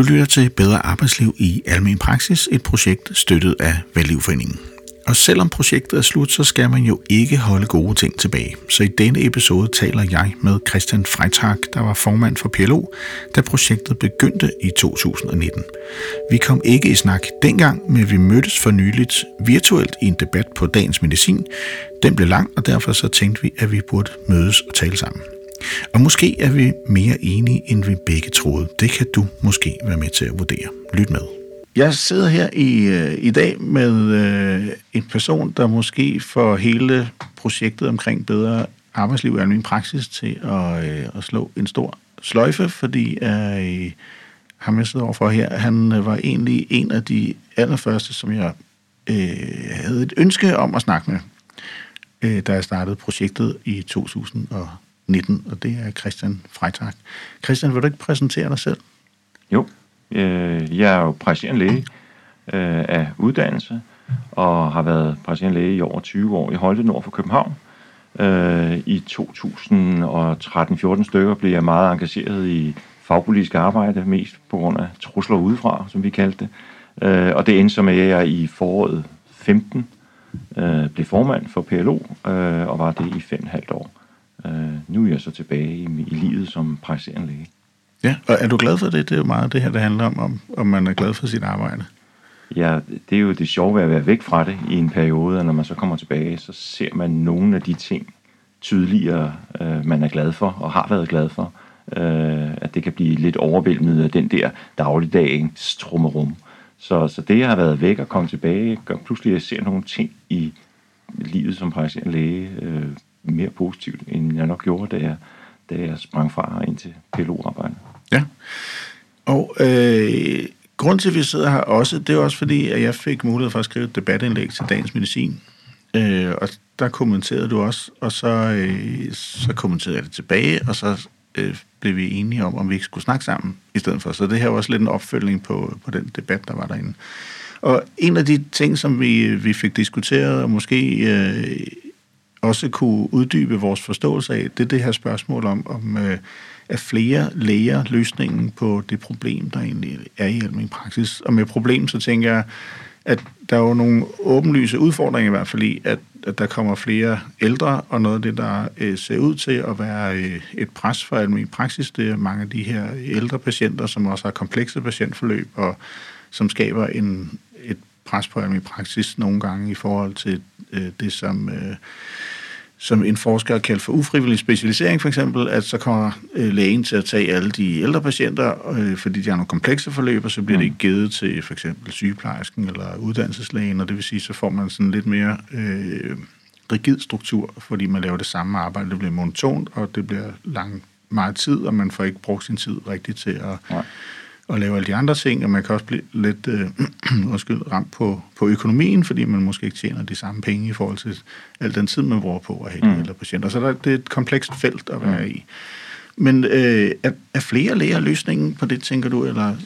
Du lytter til Bedre Arbejdsliv i Almen Praksis, et projekt støttet af Vældlivforeningen. Og selvom projektet er slut, så skal man jo ikke holde gode ting tilbage. Så i denne episode taler jeg med Christian Freitag, der var formand for PLO, da projektet begyndte i 2019. Vi kom ikke i snak dengang, men vi mødtes for nyligt virtuelt i en debat på Dagens Medicin. Den blev lang, og derfor så tænkte vi, at vi burde mødes og tale sammen. Og måske er vi mere enige, end vi begge troede. Det kan du måske være med til at vurdere. Lyt med. Jeg sidder her i, øh, i dag med øh, en person, der måske får hele projektet omkring bedre arbejdsliv og almindelig praksis til at, øh, at slå en stor sløjfe, fordi øh, ham jeg sidder overfor her, han øh, var egentlig en af de allerførste, som jeg øh, havde et ønske om at snakke med, øh, da jeg startede projektet i 2000. og 19, og det er Christian Freitag. Christian, vil du ikke præsentere dig selv? Jo, Øh, jeg er jo praktiserende læge øh, af uddannelse, og har været praktiserende læge i over 20 år i Holte nord for København. Øh, I 2013-14 stykker blev jeg meget engageret i fagpolitisk arbejde, mest på grund af trusler udefra, som vi kaldte det. Øh, og det endte så med, at jeg i foråret 15 øh, blev formand for PLO, øh, og var det i fem halvt år. Øh, nu er jeg så tilbage i, i livet som praktiserende læge. Ja, og er du glad for det? Det er jo meget det her, det handler om, om, om man er glad for sit arbejde. Ja, det er jo det sjove ved at være væk fra det i en periode, og når man så kommer tilbage, så ser man nogle af de ting tydeligere, øh, man er glad for og har været glad for. Øh, at det kan blive lidt overvældende af den der dagligdagens trummerum. Så, så det, jeg har været væk og komme tilbage, gør pludselig, at jeg ser nogle ting i livet som praktiserende læge øh, mere positivt, end jeg nok gjorde, da jeg, da jeg sprang fra ind til PLO-arbejdet. Ja, og øh, grund til, at vi sidder her også, det er også fordi, at jeg fik mulighed for at skrive et debatindlæg til Dagens Medicin. Øh, og der kommenterede du også, og så, øh, så kommenterede jeg det tilbage, og så øh, blev vi enige om, om vi ikke skulle snakke sammen i stedet for. Så det her var også lidt en opfølgning på, på den debat, der var derinde. Og en af de ting, som vi, vi fik diskuteret, og måske øh, også kunne uddybe vores forståelse af, det er det her spørgsmål om, om øh, er flere læger løsningen på det problem, der egentlig er i almen praksis. Og med problem, så tænker jeg, at der er jo nogle åbenlyse udfordringer i hvert fald i, at, at der kommer flere ældre, og noget af det, der øh, ser ud til at være øh, et pres for almen praksis, det er mange af de her ældre patienter, som også har komplekse patientforløb, og som skaber en, pres på almindelig praksis nogle gange i forhold til øh, det, som... Øh, som en forsker kaldt for ufrivillig specialisering for eksempel, at så kommer øh, lægen til at tage alle de ældre patienter, øh, fordi de har nogle komplekse forløb, og så bliver mm. det ikke givet til for eksempel sygeplejersken eller uddannelseslægen, og det vil sige, så får man sådan lidt mere øh, rigid struktur, fordi man laver det samme arbejde, det bliver monotont, og det bliver lang meget tid, og man får ikke brugt sin tid rigtigt til at... Ja og lave alle de andre ting, og man kan også blive lidt øh, undskyld, ramt på, på økonomien, fordi man måske ikke tjener de samme penge i forhold til al den tid, man bruger på at have mm. ældre patienter. Så der, det er et komplekst felt at være mm. i. Men øh, er, er flere læger løsningen på det, tænker du, eller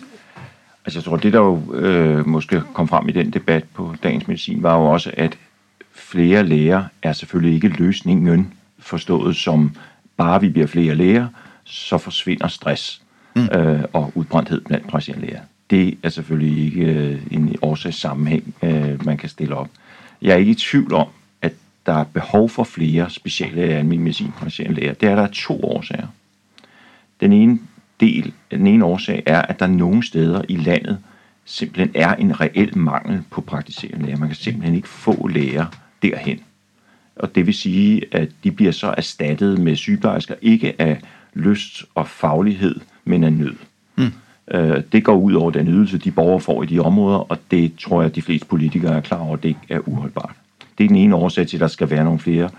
Altså jeg tror, det der jo øh, måske kom frem i den debat på Dagens Medicin, var jo også, at flere læger er selvfølgelig ikke løsningen forstået som bare vi bliver flere læger, så forsvinder stress mm. øh, og udbrændthed blandt praktiserende læger. Det er selvfølgelig ikke øh, en årsagssammenhæng, øh, man kan stille op. Jeg er ikke i tvivl om, at der er behov for flere speciale almindelige medicin praktiserende læger. Det er der to årsager. Den ene del, den ene årsag er, at der nogle steder i landet simpelthen er en reel mangel på praktiserende læger. Man kan simpelthen ikke få læger derhen. Og det vil sige, at de bliver så erstattet med sygeplejersker, ikke af lyst og faglighed, men af nød. Mm. Øh, det går ud over den ydelse, de borgere får i de områder, og det tror jeg, at de fleste politikere er klar over, at det ikke er uholdbart. Det er den ene årsag til, at der skal være nogle flere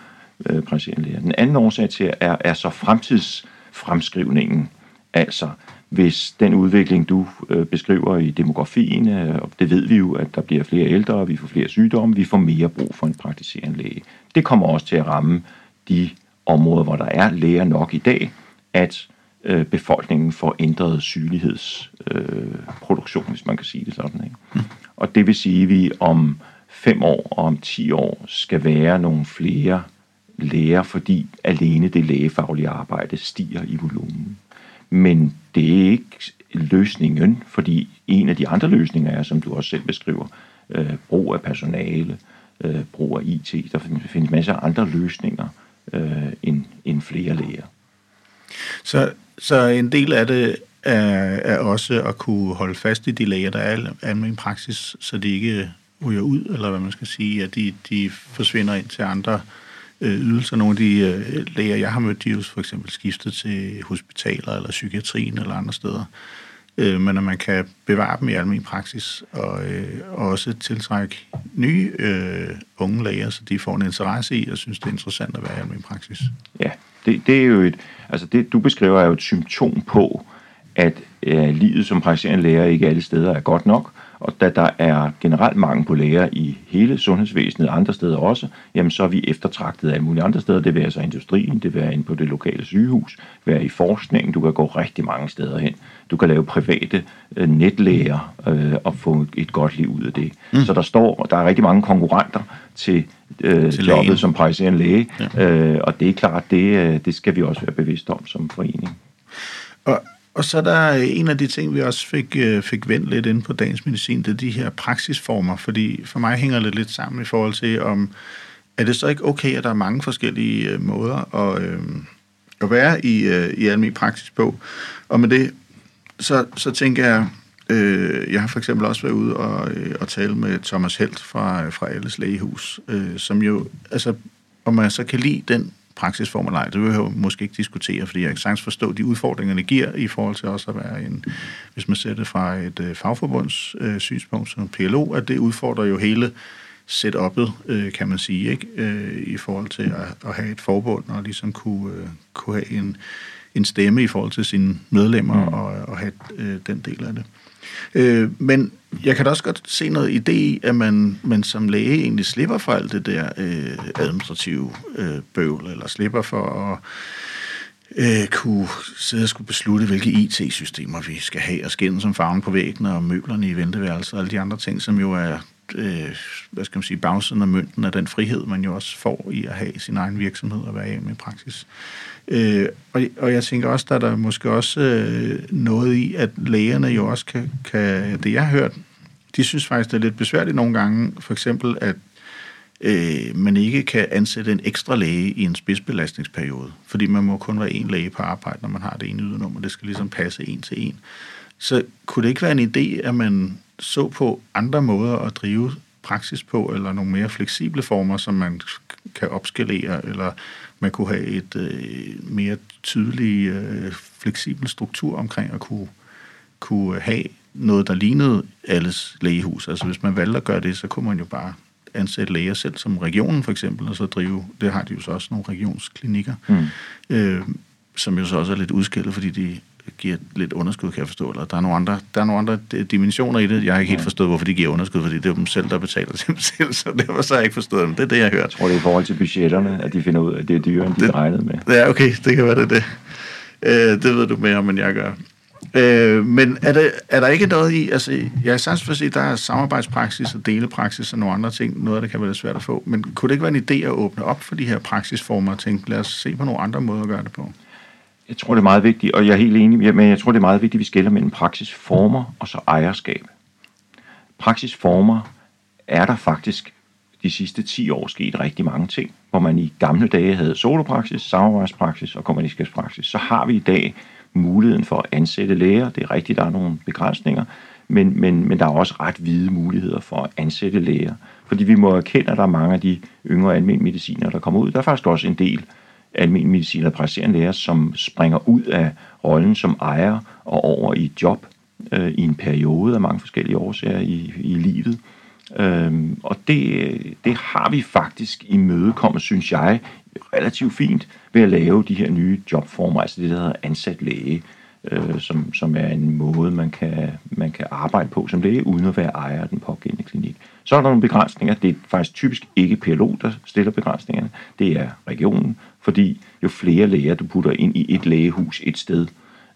øh, praktiserende læger. Den anden årsag til er, er så fremtidsfremskrivningen. Altså, hvis den udvikling, du øh, beskriver i demografien, øh, det ved vi jo, at der bliver flere ældre, vi får flere sygdomme, vi får mere brug for en praktiserende læge. Det kommer også til at ramme de områder, hvor der er læger nok i dag, at øh, befolkningen får ændret sygelighedsproduktion, øh, hvis man kan sige det sådan. Ikke? Mm. Og det vil sige, at vi om fem år og om ti år skal være nogle flere læger, fordi alene det lægefaglige arbejde stiger i volumen. Men det er ikke løsningen, fordi en af de andre løsninger er, som du også selv beskriver, øh, brug af personale, øh, brug af IT. Der findes masser af andre løsninger øh, end, end flere læger. Så, så en del af det er, er også at kunne holde fast i de læger, der er almindelig praksis, så de ikke ryger ud, eller hvad man skal sige, at de, de forsvinder ind til andre øh, ydelser. Nogle af de øh, læger, jeg har mødt, de er for eksempel skiftet til hospitaler eller psykiatrien eller andre steder. Øh, men at man kan bevare dem i almen praksis og, øh, og også tiltrække nye øh, unge læger, så de får en interesse i og synes, det er interessant at være i almen praksis. Ja, det, det er jo et, altså det du beskriver er jo et symptom på, at øh, livet som praktiserende læger ikke alle steder er godt nok, og da der er generelt mangel på læger i hele sundhedsvæsenet, andre steder også, jamen så er vi eftertragtet af mulige andre steder. Det vil altså industrien, det vil være inde på det lokale sygehus, være i forskningen. Du kan gå rigtig mange steder hen. Du kan lave private øh, netlæger øh, og få et godt liv ud af det. Mm. Så der står, der er rigtig mange konkurrenter til, øh, til jobbet lægen. som praktiserende læge, ja. øh, og det er klart, det, øh, det skal vi også være bevidste om som forening. Og og så er der en af de ting, vi også fik, øh, fik vendt lidt ind på dagens medicin, det er de her praksisformer, fordi for mig hænger det lidt sammen i forhold til, om er det så ikke okay, at der er mange forskellige øh, måder at, øh, at være i, øh, i almindelig praksis på. Og med det, så, så tænker jeg, øh, jeg har for eksempel også været ude og, øh, og tale med Thomas Helt fra, fra Alles Lægehus, øh, som jo, altså, om man så kan lide den praksisform eller ej, det vil jeg jo måske ikke diskutere, fordi jeg kan sagtens forstå de udfordringer, det giver i forhold til også at være en, hvis man ser det fra et øh, fagforbunds øh, synspunkt som PLO, at det udfordrer jo hele setup'et, øh, kan man sige, ikke? Øh, i forhold til at, at have et forbund og ligesom kunne, øh, kunne have en, en stemme i forhold til sine medlemmer mm. og, og have øh, den del af det. Øh, men jeg kan da også godt se noget idé i, at man, man som læge egentlig slipper for alt det der øh, administrative øh, bøvl, eller slipper for at øh, kunne sidde og skulle beslutte, hvilke IT-systemer vi skal have, og skændes som farven på væggen, og møblerne i venteværelset, og alle de andre ting, som jo er øh, hvad skal man sige, bagsiden af mønten af den frihed, man jo også får i at have sin egen virksomhed og være hjemme i praksis. Øh, og, og jeg tænker også, der er der måske også øh, noget i, at lægerne jo også kan, kan, det jeg har hørt, de synes faktisk, det er lidt besværligt nogle gange, for eksempel, at øh, man ikke kan ansætte en ekstra læge i en spidsbelastningsperiode, fordi man må kun være en læge på arbejde, når man har det ene ydernummer. Det skal ligesom passe en til en. Så kunne det ikke være en idé, at man så på andre måder at drive praksis på, eller nogle mere fleksible former, som man kan opskalere, eller man kunne have et øh, mere tydelig, øh, fleksibel struktur omkring at kunne, kunne have noget, der lignede alles lægehus. Altså hvis man valgte at gøre det, så kunne man jo bare ansætte læger selv, som regionen for eksempel, og så drive, det har de jo så også nogle regionsklinikker, mm. øh, som jo så også er lidt udskillet, fordi de giver lidt underskud, kan jeg forstå, eller der er nogle andre, der er nogle andre dimensioner i det. Jeg har ikke helt forstået, hvorfor de giver underskud, fordi det er dem selv, der betaler til dem selv, så derfor så har jeg ikke forstået dem. Det er det, jeg har hørt. Jeg tror, det er i forhold til budgetterne, at de finder ud af, at det er dyrere, end de det, regnet med. Ja, okay, det kan være det. Det, øh, det ved du mere om, end jeg gør. Øh, men er, det, er der ikke noget i, altså jeg er sandt for at sige, der er samarbejdspraksis og delepraksis og nogle andre ting, noget af det kan være lidt svært at få, men kunne det ikke være en idé at åbne op for de her praksisformer og tænke, lad os se på nogle andre måder at gøre det på? Jeg tror, det er meget vigtigt, og jeg er helt enig, men jeg tror, det er meget vigtigt, at vi skiller mellem praksisformer og så ejerskab. Praksisformer er der faktisk de sidste 10 år sket rigtig mange ting, hvor man i gamle dage havde solopraksis, samarbejdspraksis og kommunikationspraksis. Så har vi i dag muligheden for at ansætte læger. Det er rigtigt, der er nogle begrænsninger, men, men, men der er også ret hvide muligheder for at ansætte læger. Fordi vi må erkende, at der er mange af de yngre almindelige mediciner, der kommer ud. Der er faktisk også en del almindelige medicin og praktiserende læger, som springer ud af rollen som ejer og over i et job øh, i en periode af mange forskellige årsager i, i livet. Øhm, og det, det har vi faktisk i mødekommet, synes jeg, relativt fint ved at lave de her nye jobformer, altså det, der hedder ansat læge, øh, som, som er en måde, man kan, man kan arbejde på som læge, uden at være ejer af den pågældende klinik. Så er der nogle begrænsninger. Det er faktisk typisk ikke PLO, der stiller begrænsningerne. Det er regionen, fordi jo flere læger, du putter ind i et lægehus et sted,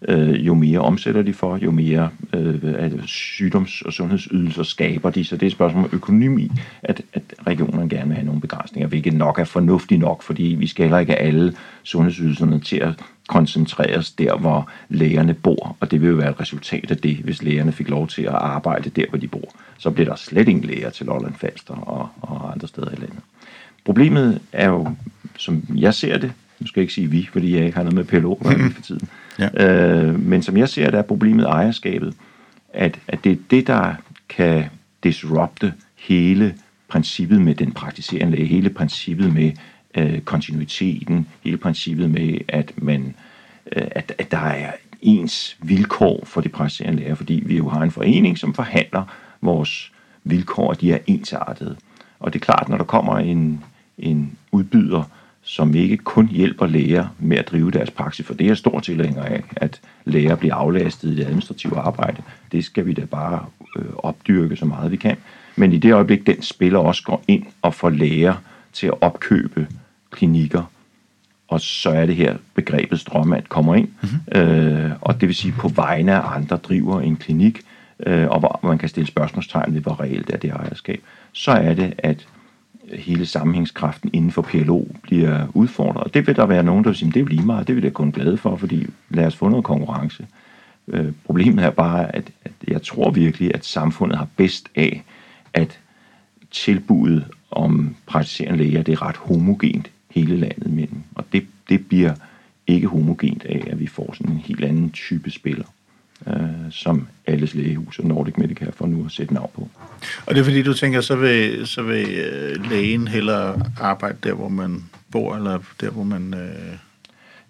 øh, jo mere omsætter de for, jo mere øh, sygdoms- og sundhedsydelser skaber de. Så det er et spørgsmål om økonomi, at, at regionerne gerne vil have nogle begrænsninger, hvilket nok er fornuftigt nok, fordi vi skal heller ikke alle sundhedsydelserne til at koncentreres der, hvor lægerne bor, og det vil jo være et resultat af det, hvis lægerne fik lov til at arbejde der, hvor de bor. Så bliver der slet ingen læger til Lolland Falster og, og andre steder i landet. Problemet er jo, som jeg ser det, nu skal jeg ikke sige vi, fordi jeg ikke har noget med PLO mm-hmm. for tiden, ja. øh, men som jeg ser det, er problemet ejerskabet, at, at det er det, der kan disrupte hele princippet med den praktiserende læge, hele princippet med øh, kontinuiteten, hele princippet med, at man øh, at, at der er ens vilkår for de praktiserende læger, fordi vi jo har en forening, som forhandler vores vilkår, og de er ensartede. Og det er klart, når der kommer en, en udbyder, som ikke kun hjælper læger med at drive deres praksis, for det er stor tilhænger af, at læger bliver aflastet i det administrative arbejde. Det skal vi da bare øh, opdyrke så meget vi kan. Men i det øjeblik, den spiller også går ind og får læger til at opkøbe klinikker, og så er det her begrebet strømmand kommer ind, mm-hmm. øh, og det vil sige på vegne af andre driver en klinik, øh, og hvor man kan stille spørgsmålstegn ved, hvor reelt er det ejerskab, så er det, at hele sammenhængskraften inden for PLO bliver udfordret. Og det vil der være nogen, der vil sige, det er lige meget, det vil jeg kun glade for, fordi lad os få noget konkurrence. Øh, problemet er bare, at, at jeg tror virkelig, at samfundet har bedst af, at tilbuddet om praktiserende læger, det er ret homogent hele landet imellem. Og det, det bliver ikke homogent af, at vi får sådan en helt anden type spiller øh, som alles lægehus og Nordic Medical for nu at sætte navn på. Og det er fordi, du tænker, så vil, så vil øh, lægen hellere arbejde der, hvor man bor, eller der, hvor man... Øh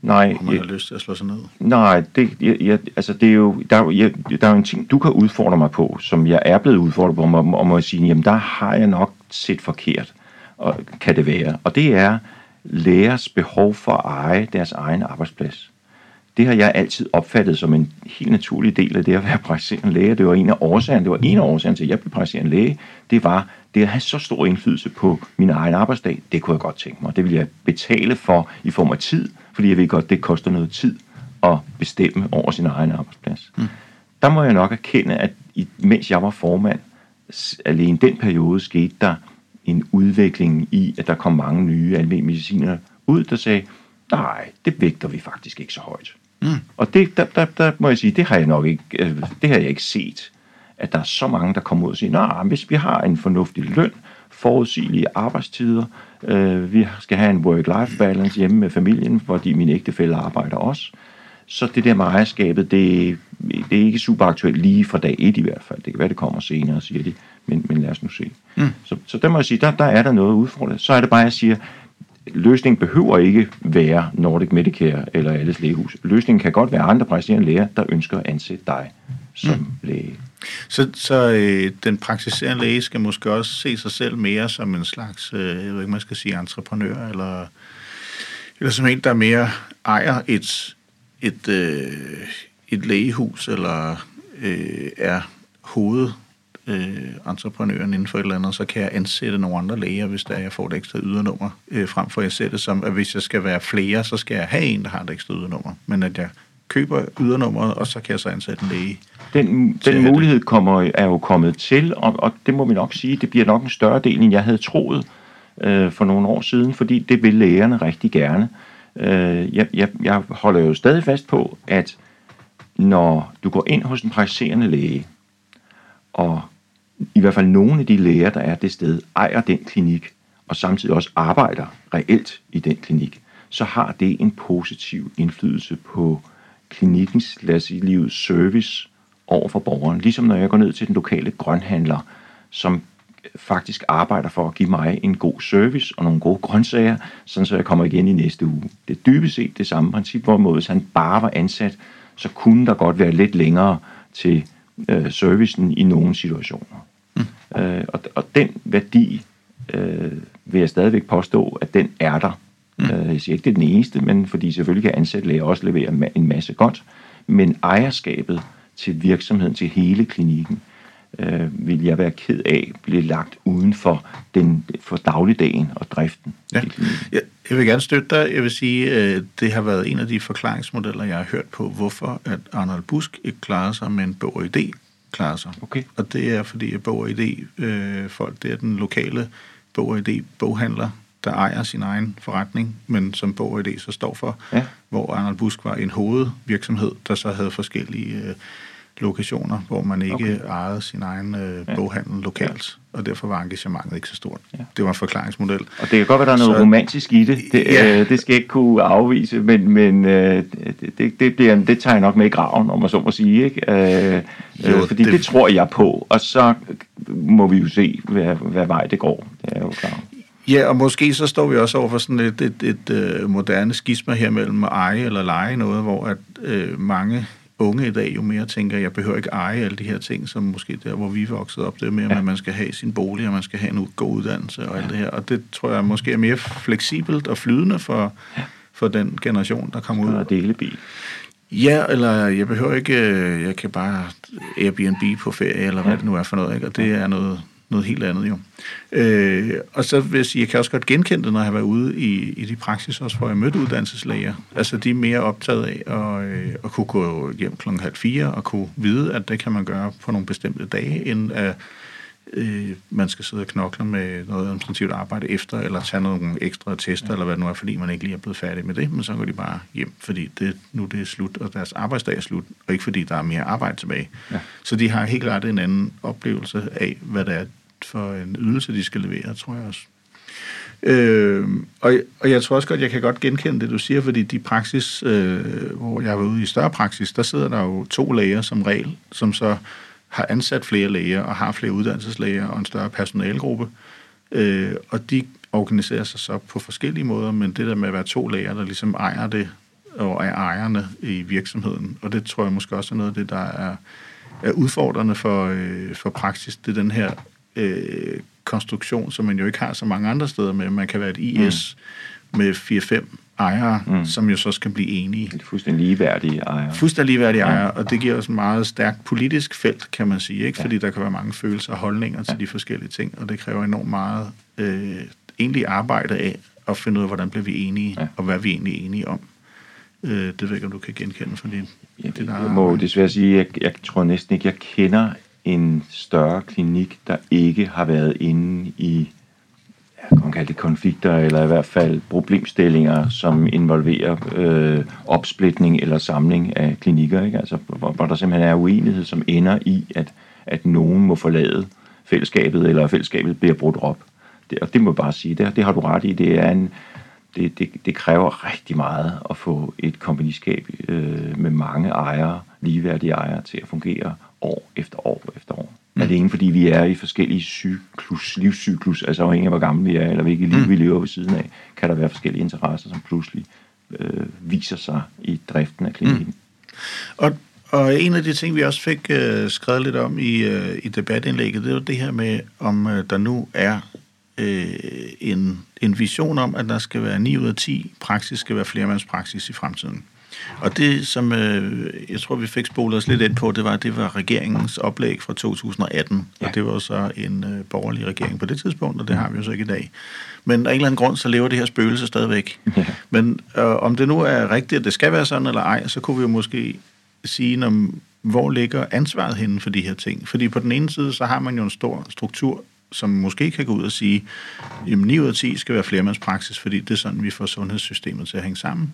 Nej, hvor man jeg, har lyst til at slå sig ned? Nej, det, jeg, jeg, altså det er jo, der, jeg, der er jo en ting, du kan udfordre mig på, som jeg er blevet udfordret på, og, og må jeg sige, jamen der har jeg nok set forkert, og kan det være. Og det er lægers behov for at eje deres egen arbejdsplads det har jeg altid opfattet som en helt naturlig del af det at være praktiserende læge. Det var en af årsagerne, det var en af årsagerne til, at jeg blev praktiserende læge. Det var det at have så stor indflydelse på min egen arbejdsdag. Det kunne jeg godt tænke mig. Det ville jeg betale for i form af tid, fordi jeg ved godt, det koster noget tid at bestemme over sin egen arbejdsplads. Mm. Der må jeg nok erkende, at mens jeg var formand, alene den periode skete der en udvikling i, at der kom mange nye almindelige mediciner ud, der sagde, nej, det vægter vi faktisk ikke så højt. Mm. Og det, der, der, der må jeg sige, det har jeg nok ikke, øh, det har jeg ikke set, at der er så mange, der kommer ud og siger, nej, hvis vi har en fornuftig løn, forudsigelige arbejdstider, øh, vi skal have en work-life balance hjemme med familien, fordi min ægtefælle arbejder også, så det der med ejerskabet, det, det er ikke super aktuelt lige fra dag et i hvert fald. Det kan være, det kommer senere, siger de, men, men lad os nu se. Mm. Så, så der må jeg sige, der, der er der noget udfordret. Så er det bare, at jeg siger, løsningen behøver ikke være Nordic Medicare eller alles lægehus. Løsningen kan godt være andre praktiserende læger, der ønsker at ansætte dig som mm. læge. Så, så øh, den praktiserende læge skal måske også se sig selv mere som en slags, øh, jeg ved ikke, man skal sige entreprenør, eller, eller som en, der mere ejer et, et, øh, et lægehus, eller øh, er hoved øh, entreprenøren inden for et eller andet, så kan jeg ansætte nogle andre læger, hvis der er, jeg får et ekstra ydernummer, øh, frem for at jeg sætter det som, at hvis jeg skal være flere, så skal jeg have en, der har et ekstra ydernummer. Men at jeg køber ydernummeret, og så kan jeg så ansætte en læge. Den, den mulighed det. kommer, er jo kommet til, og, og det må vi nok sige, det bliver nok en større del, end jeg havde troet øh, for nogle år siden, fordi det vil lægerne rigtig gerne. Øh, jeg, jeg, jeg holder jo stadig fast på, at når du går ind hos en praktiserende læge, og i hvert fald nogle af de læger, der er det sted, ejer den klinik, og samtidig også arbejder reelt i den klinik, så har det en positiv indflydelse på klinikkens, lad os sige, livets service over for borgeren. Ligesom når jeg går ned til den lokale grønhandler, som faktisk arbejder for at give mig en god service og nogle gode grøntsager, sådan så jeg kommer igen i næste uge. Det er dybest set det samme princip, hvorimod hvis han bare var ansat, så kunne der godt være lidt længere til øh, servicen i nogle situationer. Mm. Øh, og, og den værdi øh, vil jeg stadigvæk påstå, at den er der. Mm. Øh, jeg siger ikke, det er den eneste, men fordi selvfølgelig kan ansætte læger også levere en masse godt, men ejerskabet til virksomheden, til hele klinikken, øh, vil jeg være ked af, blive lagt uden for, den, for dagligdagen og driften. Ja. Jeg, jeg vil gerne støtte dig. Jeg vil sige, øh, det har været en af de forklaringsmodeller, jeg har hørt på, hvorfor at Arnold Busk ikke klarer sig, men Bog og Idé klarer sig. Okay. Og det er fordi, at Bog og Idé, øh, folk, det er den lokale Bog og Idé boghandler, der ejer sin egen forretning, men som Bog og Idé så står for, Ja. hvor Arnold Busk var en hovedvirksomhed, der så havde forskellige øh, lokationer, hvor man ikke okay. ejede sin egen øh, boghandel lokalt, og derfor var engagementet ikke så stort. Ja. Det var en forklaringsmodel. Og det kan godt være, der er noget Så- romantisk i det. Det, Ja. øh, det skal jeg ikke kunne afvise, men, men øh, det, det, bliver, det tager jeg nok med i graven, om man så må sige. Ikke? Øh, Jo, øh, fordi det- det... det tror jeg på, og så må vi jo se, hvad, hvad vej det går. Det er jo klart. Ja, og måske så står vi også over for sådan et, et, et, et moderne skisma her mellem at eje eller lege noget, hvor at øh, mange unge i dag jo mere tænker, jeg behøver ikke eje alle de her ting, som måske der, hvor vi voksede op, det er mere, ja. Ja. at man skal have sin bolig, og man skal have en god uddannelse og alt det her. Og det tror jeg måske er mere fleksibelt og flydende for, for den generation, der kommer ud. Og delebil. Ja, eller jeg behøver ikke, øh, jeg kan bare Airbnb på ferie, eller hvad det nu er for noget, ikke? og det er noget, noget helt andet jo. Øh, og så vil jeg sige, jeg kan også godt genkende det, når jeg har været ude i, i de praksis også, hvor jeg mødte uddannelseslæger. Altså de er mere optaget af at, øh, at kunne gå hjem klokken halv fire, og kunne vide, at det kan man gøre på nogle bestemte dage, end at øh, man skal sidde og knokle med noget administrativt arbejde efter, eller tage nogle ekstra tester, ja. eller hvad det nu er, fordi man ikke lige er blevet færdig med det, men så går de bare hjem, fordi det, nu det er slut, og deres arbejdsdag er slut, og ikke fordi der er mere arbejde tilbage. Ja. Så de har helt klart en anden oplevelse af, hvad det er for en ydelse, de skal levere, tror jeg også. Øh, og, og jeg tror også godt, jeg kan godt genkende det, du siger, fordi de praksis, øh, hvor jeg var ude i større praksis, der sidder der jo to læger som regel, som så har ansat flere læger og har flere uddannelseslæger og en større personalegruppe. Øh, og de organiserer sig så på forskellige måder, men det der med at være to læger, der ligesom ejer det, og er ejerne i virksomheden, og det tror jeg måske også er noget af det, der er, er udfordrende for, øh, for praksis, det er den her øh, konstruktion, som man jo ikke har så mange andre steder med. Man kan være et IS mm. med 4-5 ejere, mm. som jo så skal blive enige. Fuldstændig ligeværdige ejere. Fuldstændig ligeværdige ejere, og det giver os en meget stærkt politisk felt, kan man sige, ikke? fordi der kan være mange følelser og holdninger til de forskellige ting, og det kræver enormt meget øh, egentlig arbejde af at finde ud af, hvordan bliver vi enige, Ja. og hvad er vi egentlig enige om. Øh, det ved jeg ikke, om du kan genkende, fordi Ja, det der jeg må desværre sige, at jeg, jeg tror næsten ikke, jeg kender en større klinik, der ikke har været inde i ja, man kan kalde det konflikter, eller i hvert fald problemstillinger, som involverer øh, opsplitning eller samling af klinikker, ikke? Altså, hvor, hvor der simpelthen er uenighed, som ender i, at, at nogen må forlade fællesskabet, eller fællesskabet bliver brudt op. Det, og det må jeg bare sige, det, det har du ret i, det er en, det, det, det kræver rigtig meget at få et kompagniskab øh, med mange ejere, ligeværdige ejere, til at fungere år efter år efter år. Mm. Alene fordi vi er i forskellige cyklus, livscyklus, altså afhængig af hvor gamle vi er, eller hvilket liv Mm. vi lever ved siden af, kan der være forskellige interesser, som pludselig øh, viser sig i driften af klinikken. Mm. Og, og en af de ting, vi også fik øh, skrevet lidt om i, øh, i debatindlægget, det jo det her med, om øh, der nu er øh, en, en vision om, at der skal være 9 ud af 10 praksis skal være flermandspraksis i fremtiden. Og det, som øh, jeg tror, vi fik spolet os lidt ind på, det var, det var regeringens oplæg fra 2018. Ja. Og det var så en øh, borgerlig regering på det tidspunkt, og det har vi jo så ikke i dag. Men af en eller anden grund, så lever det her spøgelse stadigvæk. Ja. Men øh, om det nu er rigtigt, at det skal være sådan eller ej, så kunne vi jo måske sige, om, hvor ligger ansvaret henne for de her ting? Fordi på den ene side, så har man jo en stor struktur, som måske kan gå ud og sige, at 9 ud af 10 skal være flermandspraksis, fordi det er sådan, vi får sundhedssystemet til at hænge sammen.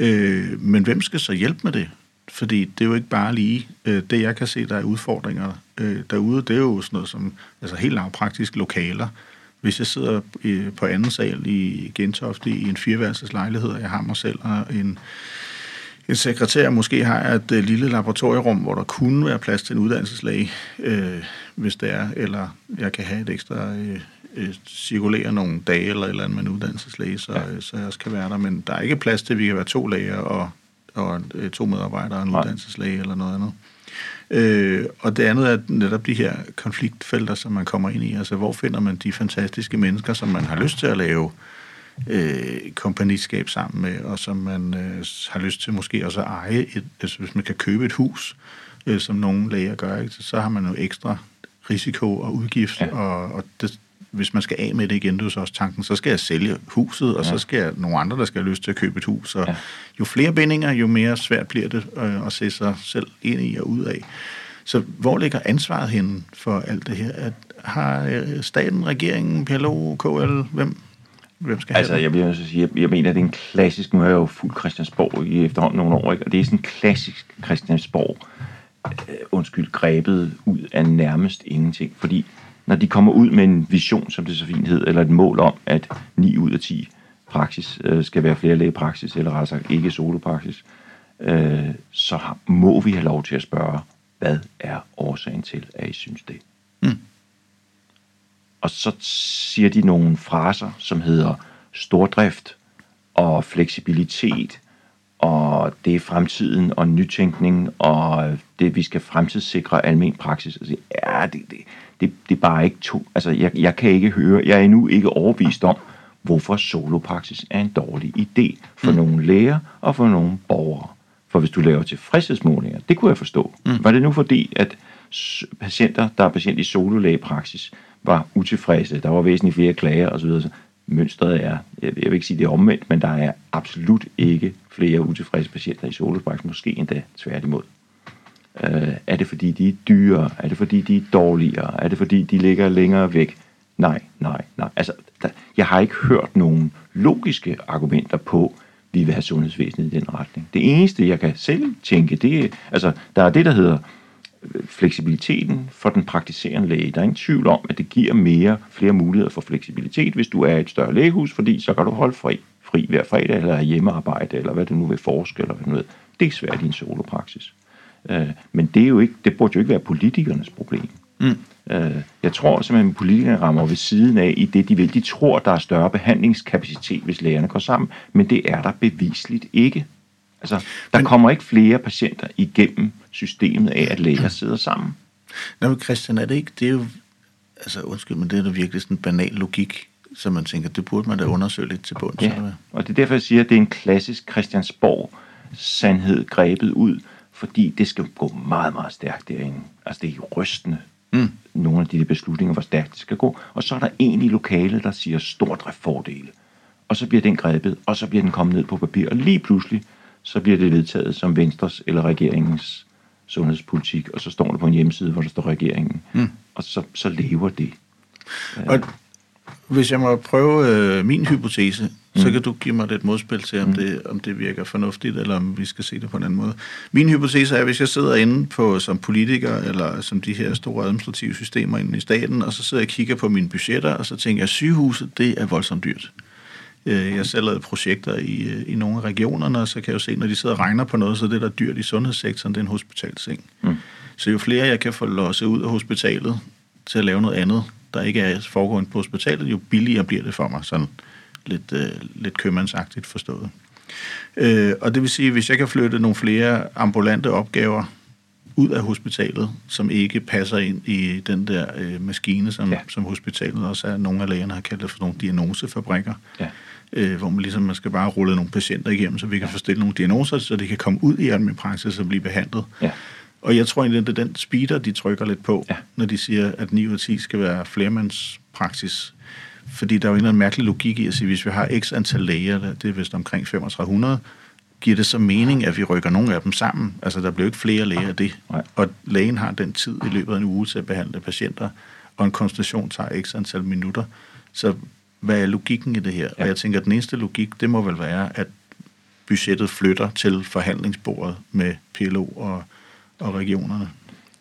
Øh, men hvem skal så hjælpe med det? Fordi det er jo ikke bare lige øh, det, jeg kan se, der er udfordringer øh, derude. Det er jo sådan noget som altså helt lavpraktisk lokaler. Hvis jeg sidder øh, på anden sal i Gentofte i en fireværelses lejlighed, og jeg har mig selv og en, en sekretær, måske har jeg et øh, lille laboratorierum, hvor der kunne være plads til en uddannelseslæge, øh, hvis det er, eller jeg kan have et ekstra øh, øh, cirkulere nogle dage eller eller andet med en uddannelseslæge, så, ja. så jeg også kan være der. Men der er ikke plads til, at vi kan være to læger og, og øh, to medarbejdere og en Nej. uddannelseslæge eller noget andet. Øh, og det andet er netop de her konfliktfelter, som man kommer ind i. Altså, hvor finder man de fantastiske mennesker, som man har lyst til at lave øh, kompagniskab sammen med, og som man øh, har lyst til måske også at eje, et, altså hvis man kan købe et hus, øh, som nogle læger gør, ikke, så, så har man jo ekstra risiko og udgift, ja. og, og det, hvis man skal af med det igen, det er jo så også tanken, så skal jeg sælge huset, og ja. så skal jeg nogle andre, der skal have lyst til at købe et hus. Og ja. jo flere bindinger, jo mere svært bliver det øh, at se sig selv ind i og ud af. Så hvor ligger ansvaret henne for alt det her? At, har øh, staten, regeringen, PLO, KL, hvem, hvem skal altså, have jeg vil sige, jeg, jeg mener, at det er en klassisk, nu er jeg jo fuld Christiansborg i efterhånden nogle år, ikke? og det er sådan en klassisk Christiansborg, øh, undskyld, grebet ud af nærmest ingenting, fordi når de kommer ud med en vision, som det så fint hed, eller et mål om, at 9 ud af 10 praksis øh, skal være flere lægepraksis, eller rettere sagt ikke solopraksis, øh, så må vi have lov til at spørge, hvad er årsagen til, at I synes det? Mm. Og så siger de nogle fraser, som hedder stordrift og fleksibilitet, og det er fremtiden og nytænkning, og det vi skal fremtidssikre almen praksis. Altså, ja, det, det, det, det er bare ikke to. Altså, jeg, jeg kan ikke høre, jeg er endnu ikke overbevist om, hvorfor solopraksis er en dårlig idé for mm. nogle læger og for nogle borgere. For hvis du laver tilfredshedsmålinger, det kunne jeg forstå. Mm. Var det nu fordi, at patienter, der er patient i sololægepraksis, var utilfredse, der var væsentligt flere klager osv., så mønstret er, jeg vil ikke sige det er omvendt, men der er absolut ikke flere utilfredse patienter i solopraksis, måske endda tværtimod. Øh, er det fordi, de er dyre? Er det fordi, de er dårligere? Er det fordi, de ligger længere væk? Nej, nej, nej. Altså, der, jeg har ikke hørt nogen logiske argumenter på, vi vil have sundhedsvæsenet i den retning. Det eneste, jeg kan selv tænke, det er, altså, der er det, der hedder øh, fleksibiliteten for den praktiserende læge. Der er ingen tvivl om, at det giver mere, flere muligheder for fleksibilitet, hvis du er et større lægehus, fordi så kan du holde fri, fri hver fredag, eller hjemmearbejde, eller hvad du nu vil forske, eller hvad du ved. Det er svært i en solopraksis. Øh, men det, er jo ikke, det burde jo ikke være politikernes problem. Mm. Øh, jeg tror simpelthen, at politikerne rammer ved siden af i det, de vil. De tror, der er større behandlingskapacitet, hvis lægerne går sammen, men det er der bevisligt ikke. Altså, der men, kommer ikke flere patienter igennem systemet af, at læger sidder sammen. Nå, men Christian, er det ikke, det er jo, altså undskyld, men det er da virkelig sådan en banal logik, som man tænker, det burde man da undersøge lidt til bunds. Ja, og det er derfor, jeg siger, at det er en klassisk Christiansborg sandhed grebet ud, fordi det skal gå meget, meget stærkt derinde. Altså det er jo rystende, mm. nogle af de beslutninger, hvor stærkt det skal gå. Og så er der en i lokalet, der siger stordriftfordele. Og så bliver den grebet, og så bliver den kommet ned på papir, og lige pludselig, så bliver det vedtaget som Venstres eller regeringens sundhedspolitik, og så står det på en hjemmeside, hvor der står regeringen. Mm. Og så, så lever det. Og hvis jeg må prøve øh, min hypotese, mm. så kan du give mig lidt modspil til, om, mm. det, om det virker fornuftigt, eller om vi skal se det på en anden måde. Min hypotese er, at hvis jeg sidder inde på, som politiker, eller som de her store administrative systemer inde i staten, og så sidder jeg og kigger på mine budgetter, og så tænker jeg, at sygehuset, det er voldsomt dyrt. Jeg selv lavet projekter i, øh, i nogle af regionerne, og så kan jeg jo se, når de sidder og regner på noget, så det, der er dyrt i sundhedssektoren, det er en hospitalseng. Mm. Så jo flere jeg kan få losset ud af hospitalet til at lave noget andet, der ikke er foregående på hospitalet, jo billigere bliver det for mig, sådan lidt, øh, lidt købmandsagtigt forstået. Øh, og det vil sige, hvis jeg kan flytte nogle flere ambulante opgaver ud af hospitalet, som ikke passer ind i den der øh, maskine, som, ja. som hospitalet også er. Nogle af lægerne har kaldt det for nogle diagnosefabrikker, ja. Øh, hvor man ligesom man skal bare rulle nogle patienter igennem, så vi kan ja. få stillet nogle diagnoser, så de kan komme ud i almindelig praksis og blive behandlet. Ja. Og jeg tror egentlig, det er den speeder, de trykker lidt på, ja. når de siger, at 9 ud af 10 skal være flermandspraksis. Fordi der er jo en eller anden mærkelig logik i at sige, hvis vi har x antal læger, det er vist omkring 3500, giver det så mening, at vi rykker nogle af dem sammen? Altså, der bliver ikke flere læger af det. Nej. Og lægen har den tid i løbet af en uge til at behandle patienter, og en konsultation tager x antal minutter. Så hvad er logikken i det her? Ja. Og jeg tænker, at den eneste logik, det må vel være, at budgettet flytter til forhandlingsbordet med PLO og og regionerne?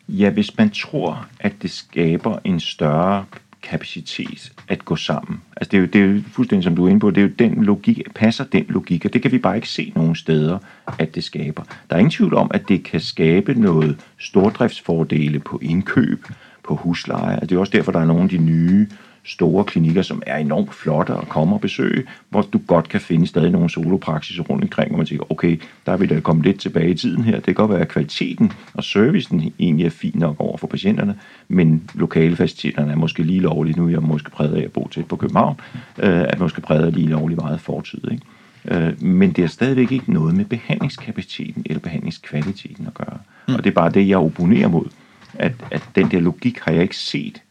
Ja, hvis man tror, at det skaber en større kapacitet at gå sammen. Altså det er, jo, det er jo fuldstændig som du er inde på, det er jo den logik, passer den logik, og det kan vi bare ikke se nogen steder, at det skaber. Der er ingen tvivl om, at det kan skabe noget stordriftsfordele på indkøb, på husleje, og det er også derfor, der er nogle af de nye store klinikker, som er enormt flotte at komme og besøge, hvor du godt kan finde stadig nogle solopraksis rundt omkring, hvor man tænker, okay, der er vi da kommet lidt tilbage i tiden her. Det kan godt være, at kvaliteten og servicen egentlig er fin nok over for patienterne, men lokale faciliteterne er måske lige lovligt. Nu er jeg måske præget af at bo til på København, øh, at måske præget af lige lovligt meget fortid. Ikke? Øh, men det er stadigvæk ikke noget med behandlingskapaciteten eller behandlingskvaliteten at gøre. Mm. Og det er bare det, jeg opponerer mod. at, at den der logik har jeg ikke set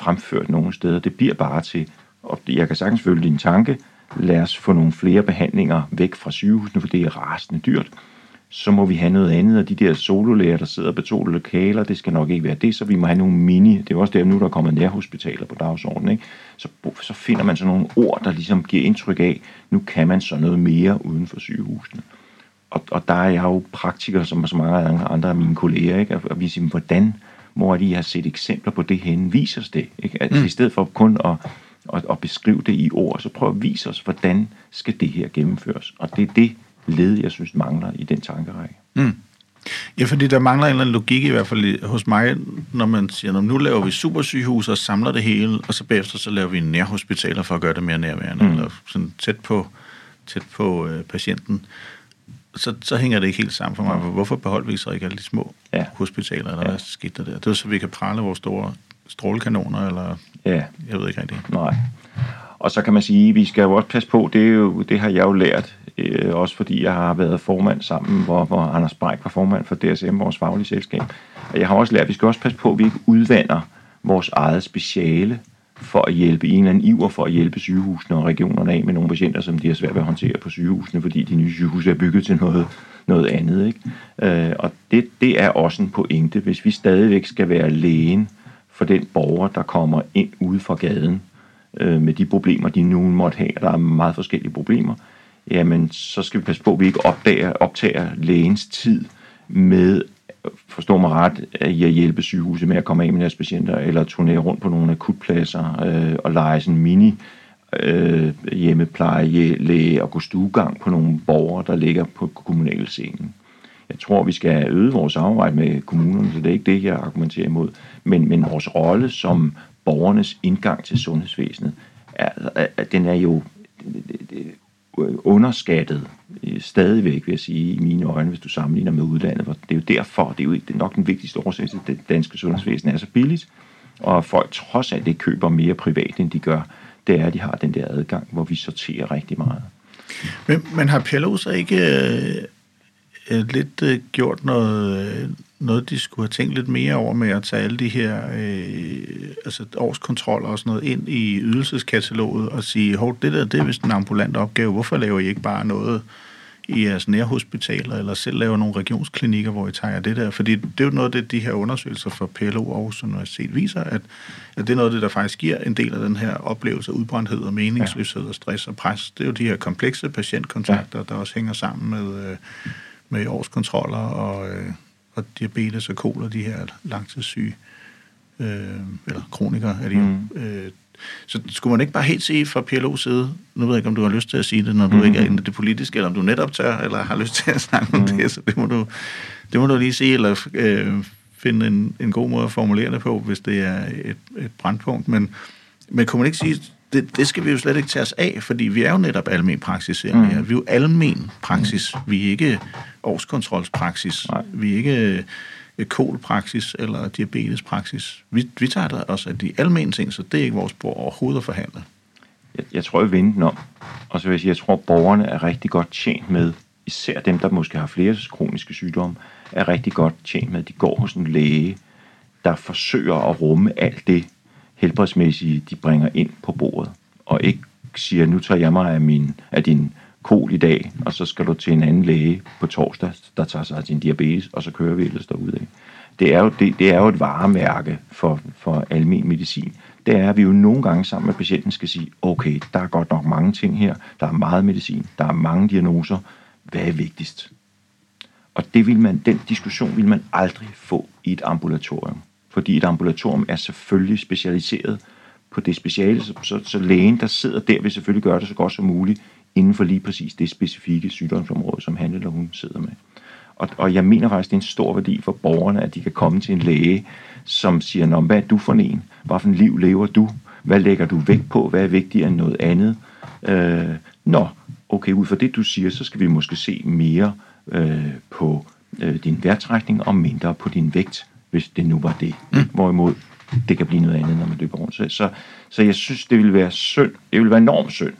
fremført nogen steder. Det bliver bare til, og jeg kan sagtens følge din tanke, lad os få nogle flere behandlinger væk fra sygehusene, for det er rasende dyrt. Så må vi have noget andet, og de der sololæger, der sidder på to lokaler, det skal nok ikke være det, så vi må have nogle mini, det er også der nu, der kommer nærhospitaler på dagsordenen, ikke? Så, så finder man sådan nogle ord, der ligesom giver indtryk af, nu kan man så noget mere uden for sygehusene. Og, og der er jeg jo praktiker, som så mange andre af mine kolleger, ikke? og vi siger, hvordan må de have set eksempler på det hen, vis os det. Ikke? Altså, mm. I stedet for kun at, at, at beskrive det i ord, så prøv at vise os, hvordan skal det her gennemføres. Og det er det led, jeg synes mangler i den tankerække. Mm. Ja, fordi der mangler en eller anden logik i hvert fald hos mig, når man siger, nu laver vi supersygehus og samler det hele, og så bagefter så laver vi nærhospitaler for at gøre det mere nærværende, mm. eller sådan tæt på, tæt på øh, patienten så, så hænger det ikke helt sammen for mig. Hvorfor beholder vi så ikke alle de små ja. hospitaler, eller ja. hvad skete der der? Det er så, vi kan prale vores store strålekanoner, eller ja. jeg ved ikke rigtigt. Nej. Og så kan man sige, at vi skal jo også passe på, det, er jo, det har jeg jo lært, øh, også fordi jeg har været formand sammen, hvor, hvor Anders Breik var formand for DSM, vores faglige selskab. Og jeg har også lært, at vi skal også passe på, at vi ikke udvander vores eget speciale for at hjælpe, en eller anden iver for at hjælpe sygehusene og regionerne af med nogle patienter, som de har svært ved at håndtere på sygehusene, fordi de nye sygehus er bygget til noget, noget andet. Ikke? Øh, og det, det er også en pointe. Hvis vi stadigvæk skal være lægen for den borger, der kommer ind ude fra gaden øh, med de problemer, de nu måtte have, der er meget forskellige problemer, jamen så skal vi passe på, at vi ikke opdager, optager lægens tid med forstå mig ret, i at hjælpe sygehuset med at komme af med deres patienter, eller turnere rundt på nogle akutpladser øh, og lege sådan mini øh, hjemmepleje, læge og gå stuegang på nogle borgere, der ligger på kommunalscenen. Jeg tror, vi skal øge vores samarbejde med kommunerne, så det er ikke det, jeg argumenterer imod. Men, men vores rolle som borgernes indgang til sundhedsvæsenet, er, er, den er jo underskattet øh, stadigvæk, vil jeg sige, i mine øjne, hvis du sammenligner med udlandet. For det er jo derfor, det er jo det er nok den vigtigste årsag til, at det danske sundhedsvæsen er så billigt, og folk trods alt det køber mere privat, end de gør, det er, at de har den der adgang, hvor vi sorterer rigtig meget. Men, men har PLO så ikke øh, øh, lidt øh, gjort noget, øh, noget, de skulle have tænkt lidt mere over med at tage alle de her øh, altså årskontroller og sådan noget ind i ydelseskataloget og sige, hov, det der, det er vist en ambulant opgave. Hvorfor laver I ikke bare noget i jeres nærhospitaler, eller selv laver nogle regionsklinikker, hvor I tager det der? Fordi det er jo noget af det, de her undersøgelser for PLO og Aarhus Universitet viser, at, at det er noget af det, der faktisk giver en del af den her oplevelse af udbrændthed og meningsløshed og stress og pres. Det er jo de her komplekse patientkontakter, der også hænger sammen med, øh, med årskontroller og... Øh, og diabetes og kol og de her langtidssyge, øh, eller kronikere er de mm. øh, så skulle man ikke bare helt sige fra PLO's side, nu ved jeg ikke, om du har lyst til at sige det, når du mm. ikke er inde i det politiske, eller om du netop tør, eller har lyst til at snakke mm. om det, så det må du, det må du lige sige, eller øh, finde en, en god måde at formulere det på, hvis det er et, et brandpunkt. Men, men kunne man ikke sige, det, det skal vi jo slet ikke tage os af, fordi vi er jo netop almen praksis her. Mm. Vi er jo almen praksis. Vi er ikke årskontrolspraksis. Nej. Vi er ikke øh, kolpraksis eller diabetespraksis. Vi, vi tager også af de almene ting, så det er ikke vores bord overhovedet at forhandle. Jeg, jeg tror, jeg vender den om. Og så vil jeg sige, jeg tror, at borgerne er rigtig godt tjent med, især dem, der måske har flere kroniske sygdomme, er rigtig godt tjent med, at de går hos en læge, der forsøger at rumme alt det, helbredsmæssige, de bringer ind på bordet, og ikke siger, nu tager jeg mig af, min, af din kol i dag, og så skal du til en anden læge på torsdag, der tager sig af din diabetes, og så kører vi ellers derudad. Det er jo, det, det er jo et varemærke for, for almen medicin. Det er, at vi jo nogle gange sammen med patienten skal sige, okay, der er godt nok mange ting her, der er meget medicin, der er mange diagnoser, hvad er vigtigst? Og det vil man, den diskussion vil man aldrig få i et ambulatorium fordi et ambulatorium er selvfølgelig specialiseret på det speciale, så, så, så lægen, der sidder der, vil selvfølgelig gøre det så godt som muligt inden for lige præcis det specifikke sygdomsområde, som han eller hun sidder med. Og, og jeg mener faktisk, det er en stor værdi for borgerne, at de kan komme til en læge, som siger, Nå, hvad er du for en? Hvad for en liv lever du? Hvad lægger du vægt på? Hvad er vigtigere end noget andet? Øh, nå, okay, ud fra det, du siger, så skal vi måske se mere øh, på øh, din vejrtrækning og mindre på din vægt hvis det nu var det. Mm. Hvorimod det kan blive noget andet, når man løber rundt. Så, så, så jeg synes, det vil være synd, det vil være enormt synd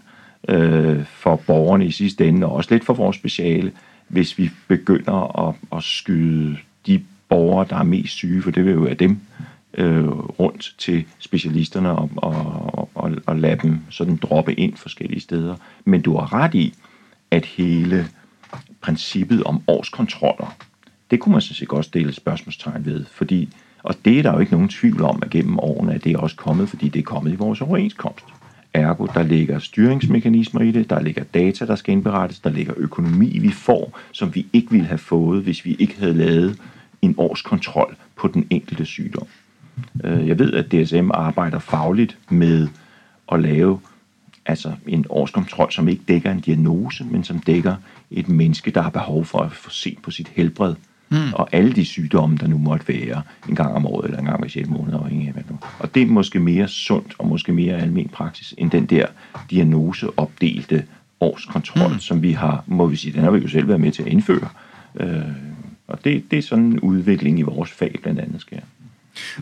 øh, for borgerne i sidste ende, og også lidt for vores speciale, hvis vi begynder at, at skyde de borgere, der er mest syge, for det vil jo være dem, øh, rundt til specialisterne og, og, og, og lade dem sådan droppe ind forskellige steder. Men du har ret i, at hele princippet om årskontroller, det kunne man sådan set godt stille spørgsmålstegn ved, fordi, og det er der jo ikke nogen tvivl om, at gennem årene, at det er også kommet, fordi det er kommet i vores overenskomst. Ergo, der ligger styringsmekanismer i det, der ligger data, der skal indberettes, der ligger økonomi, vi får, som vi ikke ville have fået, hvis vi ikke havde lavet en årskontrol på den enkelte sygdom. Øh, jeg ved, at DSM arbejder fagligt med at lave altså en årskontrol, som ikke dækker en diagnose, men som dækker et menneske, der har behov for at få set på sit helbred. Mm. Og alle de sygdomme, der nu måtte være en gang om året, eller en gang hver 6 måneder, afhængig af hvad nu. Og det er måske mere sundt, og måske mere almen praksis, end den der diagnoseopdelte årskontrol, mm. som vi har, må vi sige, den har vi jo selv været med til at indføre. Øh, og det, det er sådan en udvikling i vores fag, blandt andet sker.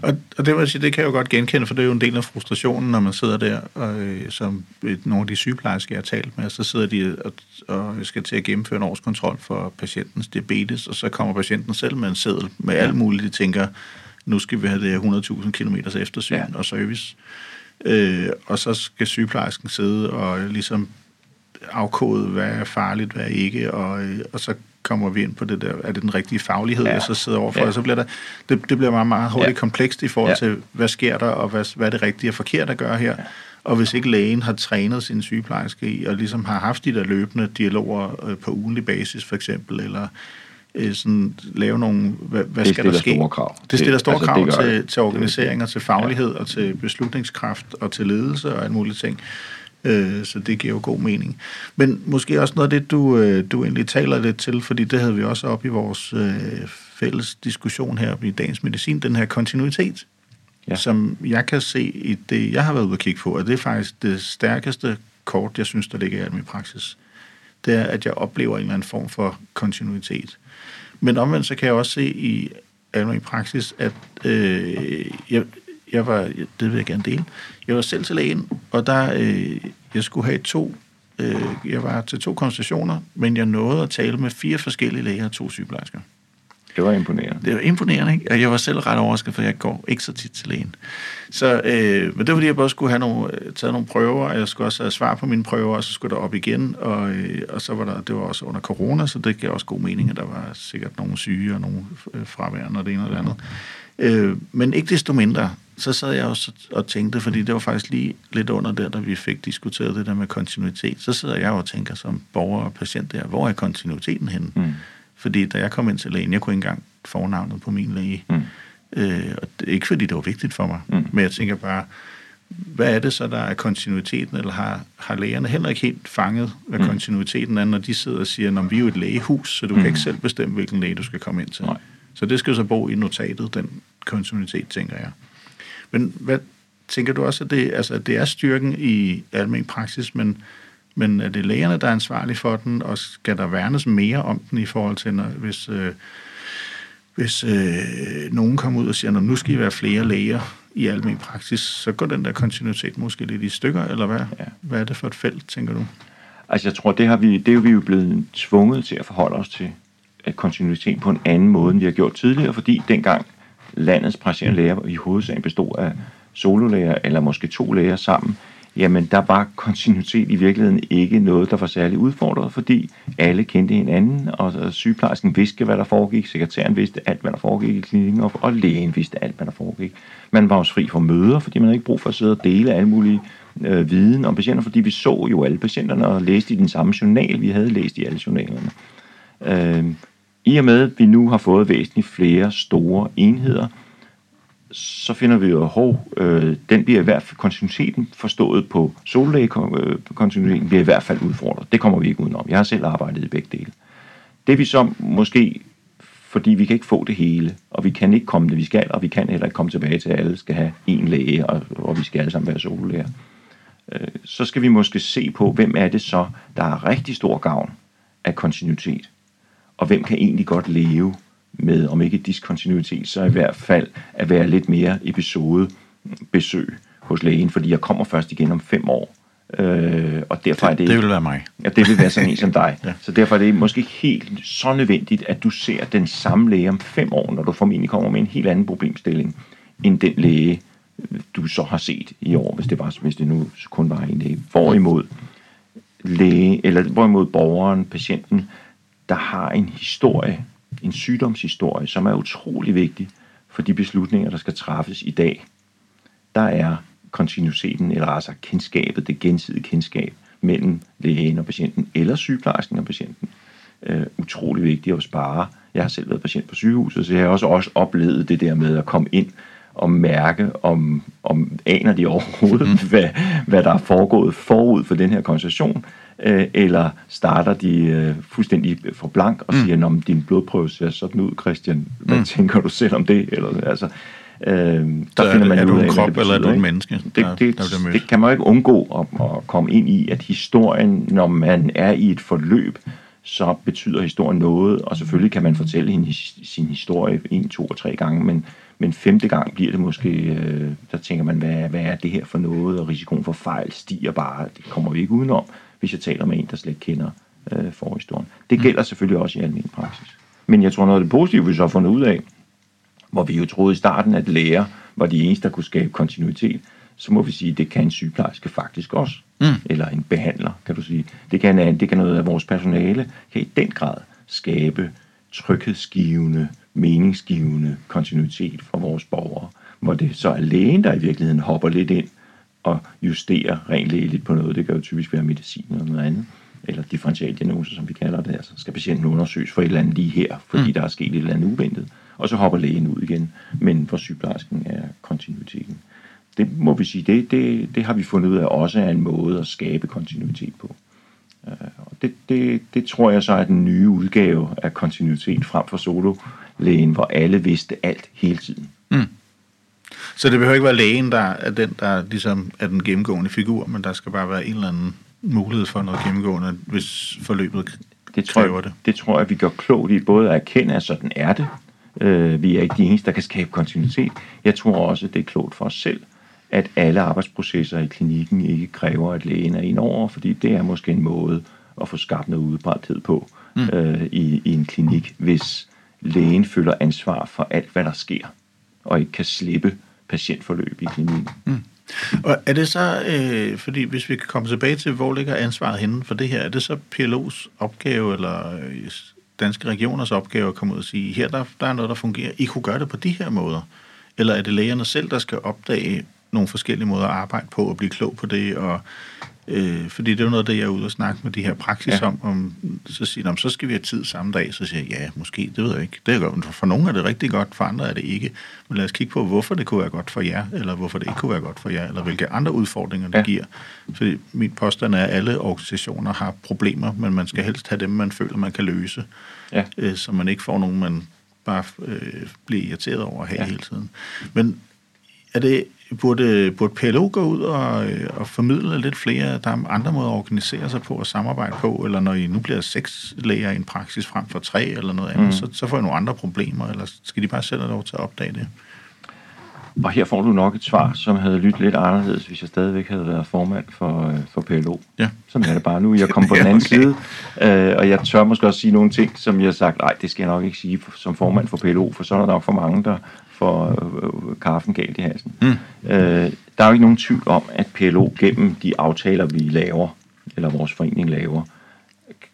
Og, og det, vil jeg sige, det kan jeg jo godt genkende, for det er jo en del af frustrationen, når man sidder der, og, øh, som nogle af de sygeplejersker, jeg har talt med, så sidder de og, og skal til at gennemføre en årskontrol for patientens diabetes, og så kommer patienten selv med en seddel med ja. alt muligt, de tænker, nu skal vi have det 100.000 km eftersyn ja. og service. Øh, og så skal sygeplejersken sidde og ligesom afkode, hvad er farligt, hvad er ikke, og, øh, og så kommer vi ind på det der, er det den rigtige faglighed, ja. jeg så sidder overfor, ja. og så bliver der, det, det bliver meget, meget hurtigt ja. komplekst i forhold ja. til, hvad sker der, og hvad, hvad er det rigtige og forkert at gøre her. Ja. Og hvis ikke lægen har trænet sin sygeplejerske i, og ligesom har haft de der løbende dialoger øh, på ugenlig basis, for eksempel, eller øh, sådan lave nogle, hvad, hvad det skal der ske? Store krav. Det stiller store altså, krav det til, til organisering og til faglighed ja. og til beslutningskraft og til ledelse og alle mulige ting. Øh, så det giver jo god mening. Men måske også noget af det, du, øh, du egentlig taler lidt til, fordi det havde vi også op i vores øh, fælles diskussion her i dagens medicin, den her kontinuitet, ja. som jeg kan se i det, jeg har været ude at kigge på, og det er faktisk det stærkeste kort, jeg synes, der ligger i min praksis. Det er, at jeg oplever en eller anden form for kontinuitet. Men omvendt så kan jeg også se i almindelig praksis, at øh, jeg, jeg var, det vil jeg gerne dele, jeg var selv til lægen, og der, øh, jeg skulle have to, øh, jeg var til to konsultationer, men jeg nåede at tale med fire forskellige læger og to sygeplejersker. Det var imponerende. Det var imponerende, ikke? Og jeg var selv ret overrasket, for jeg går ikke så tit til lægen. Så, øh, men det var fordi, jeg både skulle have nogle, øh, taget nogle prøver, og jeg skulle også have svar på mine prøver, og så skulle der op igen, og, øh, og så var der, det var også under corona, så det gav også god mening, at der var sikkert nogle syge og nogle øh, fraværende og det ene og det andet. Øh, men ikke desto mindre, så sad jeg også og tænkte, fordi det var faktisk lige lidt under der, da vi fik diskuteret det der med kontinuitet, så sidder jeg og tænker som borger og patient der, hvor er kontinuiteten henne? Mm. Fordi da jeg kom ind til lægen, jeg kunne ikke engang fornavnet på min læge. Mm. Øh, og det, ikke fordi det var vigtigt for mig, mm. men jeg tænker bare, hvad er det så, der er kontinuiteten, eller har, har lægerne heller ikke helt fanget, hvad mm. kontinuiteten er, når de sidder og siger, at vi er jo et lægehus, så du mm. kan ikke selv bestemme, hvilken læge du skal komme ind til. Nej. Så det skal så bo i notatet, den kontinuitet, tænker jeg. Men hvad tænker du også, at det, altså, det er styrken i almen praksis, men, men er det lægerne, der er ansvarlige for den, og skal der værnes mere om den i forhold til, når, hvis, øh, hvis øh, nogen kommer ud og siger, at nu skal I være flere læger i almen praksis, så går den der kontinuitet måske lidt i stykker, eller hvad, ja. hvad er det for et felt, tænker du? Altså jeg tror, det, har vi, det er vi jo blevet tvunget til at forholde os til at kontinuitet på en anden måde, end vi har gjort tidligere, fordi dengang landets praktiserende læger i hovedsagen bestod af sololæger eller måske to læger sammen, jamen der var kontinuitet i virkeligheden ikke noget, der var særlig udfordret, fordi alle kendte hinanden, og sygeplejersken vidste, hvad der foregik, sekretæren vidste alt, hvad der foregik i klinikken, og lægen vidste alt, hvad der foregik. Man var også fri for møder, fordi man havde ikke brug for at sidde og dele alle mulige øh, viden om patienter, fordi vi så jo alle patienterne og læste i den samme journal, vi havde læst i alle journalerne. Øh, i og med, at vi nu har fået væsentligt flere store enheder, så finder vi jo, at øh, den bliver i hvert fald kontinuiteten forstået på sollægekontinuiteten bliver i hvert fald udfordret. Det kommer vi ikke udenom. Jeg har selv arbejdet i begge dele. Det vi så måske, fordi vi kan ikke få det hele, og vi kan ikke komme det, vi skal, og vi kan heller ikke komme tilbage til, at alle skal have en læge, og, og vi skal alle sammen være sollæger. Øh, så skal vi måske se på, hvem er det så, der har rigtig stor gavn af kontinuitet og hvem kan egentlig godt leve med, om ikke diskontinuitet, så i hvert fald at være lidt mere episode besøg hos lægen, fordi jeg kommer først igen om fem år, Øh, og derfor er det, det vil være mig. Ja, det vil være sådan en som dig. ja. Så derfor er det måske helt så nødvendigt, at du ser den samme læge om fem år, når du formentlig kommer med en helt anden problemstilling, end den læge, du så har set i år, hvis det, var, hvis det nu kun var en læge. Hvorimod læge, eller hvorimod borgeren, patienten, der har en historie, en sygdomshistorie, som er utrolig vigtig for de beslutninger, der skal træffes i dag. Der er kontinuiteten, eller altså kendskabet, det gensidige kendskab mellem lægen og patienten, eller sygeplejersken og patienten, øh, utrolig vigtigt at spare. Jeg har selv været patient på sygehuset, så jeg har også, også oplevet det der med at komme ind og mærke, om, om aner de overhovedet, mm. hvad, hvad der er foregået forud for den her konsultation, øh, eller starter de øh, fuldstændig for blank og mm. siger, om din blodprøve ser sådan ud, Christian. Hvad mm. tænker du selv om det? Eller, altså, Øh, der så finder man er, er du en krop, det eller er du en menneske? Det, der, det, der det kan man jo ikke undgå at, at komme ind i, at historien, når man er i et forløb, så betyder historien noget, og selvfølgelig kan man fortælle hende, sin historie en, to og tre gange, men, men femte gang bliver det måske, øh, der tænker man, hvad, hvad er det her for noget, og risikoen for fejl stiger bare, det kommer vi ikke udenom, hvis jeg taler med en, der slet ikke kender øh, forhistorien. Det mm. gælder selvfølgelig også i almindelig praksis. Men jeg tror, noget af det positive, vi så har fundet ud af, hvor vi jo troede i starten, at læger var de eneste, der kunne skabe kontinuitet, så må vi sige, at det kan en sygeplejerske faktisk også. Mm. Eller en behandler, kan du sige. Det kan, det kan noget af vores personale, kan i den grad skabe tryghedsgivende, meningsgivende kontinuitet for vores borgere. Hvor det så er lægen, der i virkeligheden hopper lidt ind og justerer rent lægeligt på noget. Det kan jo typisk være medicin eller noget andet eller differentialdiagnose, som vi kalder det. Altså skal patienten undersøges for et eller andet lige her, fordi mm. der er sket et eller andet uventet og så hopper lægen ud igen. Men for sygeplejersken er kontinuiteten. Det må vi sige, det, det, det har vi fundet ud af også er en måde at skabe kontinuitet på. Øh, og det, det, det tror jeg så er den nye udgave af kontinuitet frem for sololægen, hvor alle vidste alt hele tiden. Mm. Så det behøver ikke være lægen, der er den, der ligesom er den gennemgående figur, men der skal bare være en eller anden mulighed for noget gennemgående, hvis forløbet det tror jeg, det. Det tror jeg, vi gør klogt i både at erkende, at sådan er det, Øh, vi er ikke de eneste, der kan skabe kontinuitet. Jeg tror også, det er klogt for os selv, at alle arbejdsprocesser i klinikken ikke kræver, at lægen er ind over, fordi det er måske en måde at få skabt noget udbrændthed på mm. øh, i, i en klinik, hvis lægen føler ansvar for alt, hvad der sker, og ikke kan slippe patientforløb i klinikken. Mm. Og er det så, øh, fordi hvis vi kan komme tilbage til, hvor ligger ansvaret henne for det her, er det så PLO's opgave, eller øh, danske regioners opgave at komme ud og sige, her der, der er noget, der fungerer. I kunne gøre det på de her måder. Eller er det lægerne selv, der skal opdage nogle forskellige måder at arbejde på og blive klog på det, og Øh, fordi det er jo noget, det jeg er ude og snakke med de her praksis ja. om, om, så siger de, så skal vi have tid samme dag, så siger jeg, ja, måske, det ved jeg ikke. Det er godt. For nogle er det rigtig godt, for andre er det ikke. Men lad os kigge på, hvorfor det kunne være godt for jer, eller hvorfor det ikke kunne være godt for jer, eller hvilke andre udfordringer det ja. giver. Fordi min påstand er, at alle organisationer har problemer, men man skal helst have dem, man føler, man kan løse. Ja. Øh, så man ikke får nogen, man bare øh, bliver irriteret over her ja. hele tiden. Men er det, burde, burde PLO gå ud og, øh, og formidle lidt flere, der er andre måder at organisere sig på og samarbejde på, eller når I nu bliver seks læger i en praksis frem for tre eller noget andet, mm. så, så får I nogle andre problemer, eller skal de bare sætte lov til at opdage det? Og her får du nok et svar, som havde lyttet lidt anderledes, hvis jeg stadigvæk havde været formand for, øh, for PLO. Ja. Sådan er det bare nu. Jeg kom på den anden okay. side, øh, og jeg tør måske også sige nogle ting, som jeg har sagt, nej, det skal jeg nok ikke sige som formand for PLO, for så er der nok for mange, der for øh, kaffen galt i halsen. Mm. Øh, der er jo ikke nogen tvivl om, at PLO gennem de aftaler, vi laver, eller vores forening laver,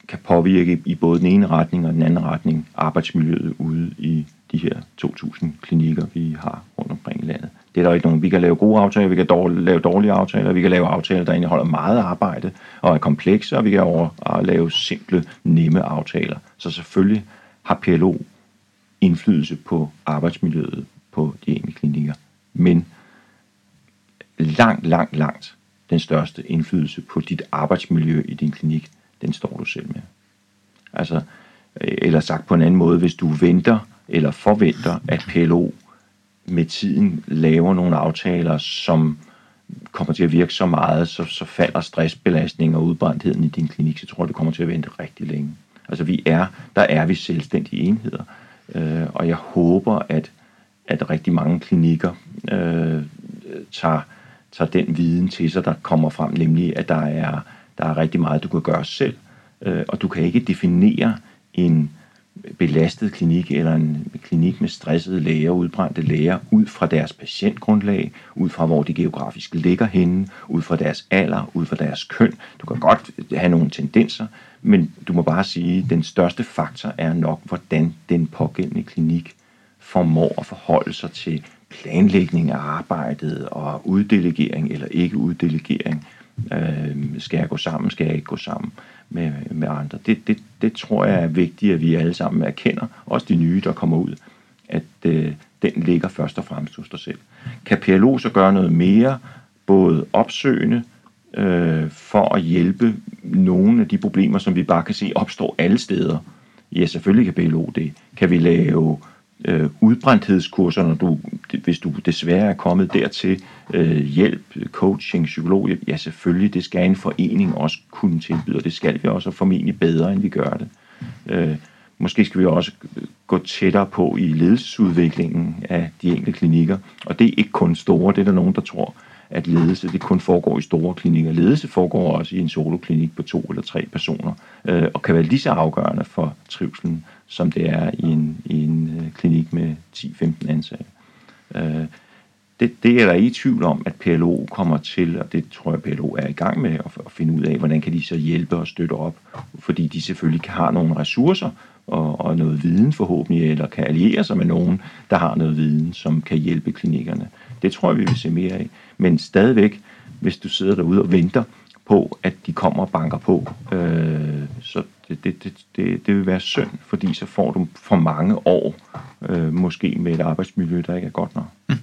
kan påvirke i både den ene retning og den anden retning arbejdsmiljøet ude i de her 2.000 klinikker, vi har rundt omkring i landet. Det er der ikke nogen. Vi kan lave gode aftaler, vi kan dårlige, lave dårlige aftaler, vi kan lave aftaler, der indeholder meget arbejde og er komplekse, og vi kan over, lave simple, nemme aftaler. Så selvfølgelig har PLO indflydelse på arbejdsmiljøet på de enkelte klinikker. Men langt, langt, langt den største indflydelse på dit arbejdsmiljø i din klinik, den står du selv med. Altså, øh, eller sagt på en anden måde, hvis du venter eller forventer, at PLO med tiden laver nogle aftaler, som kommer til at virke så meget, så, så falder stressbelastningen og udbrændtheden i din klinik, så tror jeg, du kommer til at vente rigtig længe. Altså vi er, der er vi selvstændige enheder, øh, og jeg håber, at, at rigtig mange klinikker øh, tager, tager den viden til sig, der kommer frem, nemlig at der er, der er rigtig meget, du kan gøre selv, øh, og du kan ikke definere en belastet klinik eller en klinik med stressede læger, udbrændte læger, ud fra deres patientgrundlag, ud fra hvor de geografisk ligger henne, ud fra deres alder, ud fra deres køn. Du kan godt have nogle tendenser, men du må bare sige, at den største faktor er nok, hvordan den pågældende klinik formår at forholde sig til planlægning af arbejdet og uddelegering eller ikke uddelegering. Øh, skal jeg gå sammen, skal jeg ikke gå sammen med, med andre? Det, det, det tror jeg er vigtigt, at vi alle sammen erkender, også de nye, der kommer ud, at øh, den ligger først og fremmest hos dig selv. Kan PLO så gøre noget mere, både opsøgende, øh, for at hjælpe nogle af de problemer, som vi bare kan se opstår alle steder? Ja, selvfølgelig kan PLO det. Kan vi lave øh, øh, udbrændthedskurser, når du, hvis du desværre er kommet dertil, øh, hjælp, coaching, psykolog, ja selvfølgelig, det skal en forening også kunne tilbyde, og det skal vi også, og formentlig bedre, end vi gør det. Øh, måske skal vi også gå tættere på i ledelsesudviklingen af de enkelte klinikker, og det er ikke kun store, det er der nogen, der tror, at ledelse det kun foregår i store klinikker. Ledelse foregår også i en soloklinik på to eller tre personer, øh, og kan være lige så afgørende for trivselen som det er i en, i en øh, klinik med 10-15 ansatte. Øh, det, det er der i tvivl om, at PLO kommer til, og det tror jeg, PLO er i gang med at, at finde ud af, hvordan kan de så hjælpe og støtte op, fordi de selvfølgelig har nogle ressourcer og, og noget viden forhåbentlig, eller kan alliere sig med nogen, der har noget viden, som kan hjælpe klinikkerne. Det tror jeg, vi vil se mere af. Men stadigvæk, hvis du sidder derude og venter på, at de kommer og banker på, øh, så det, det, det, det, vil være synd, fordi så får du for mange år, øh, måske med et arbejdsmiljø, der ikke er godt nok. Mm.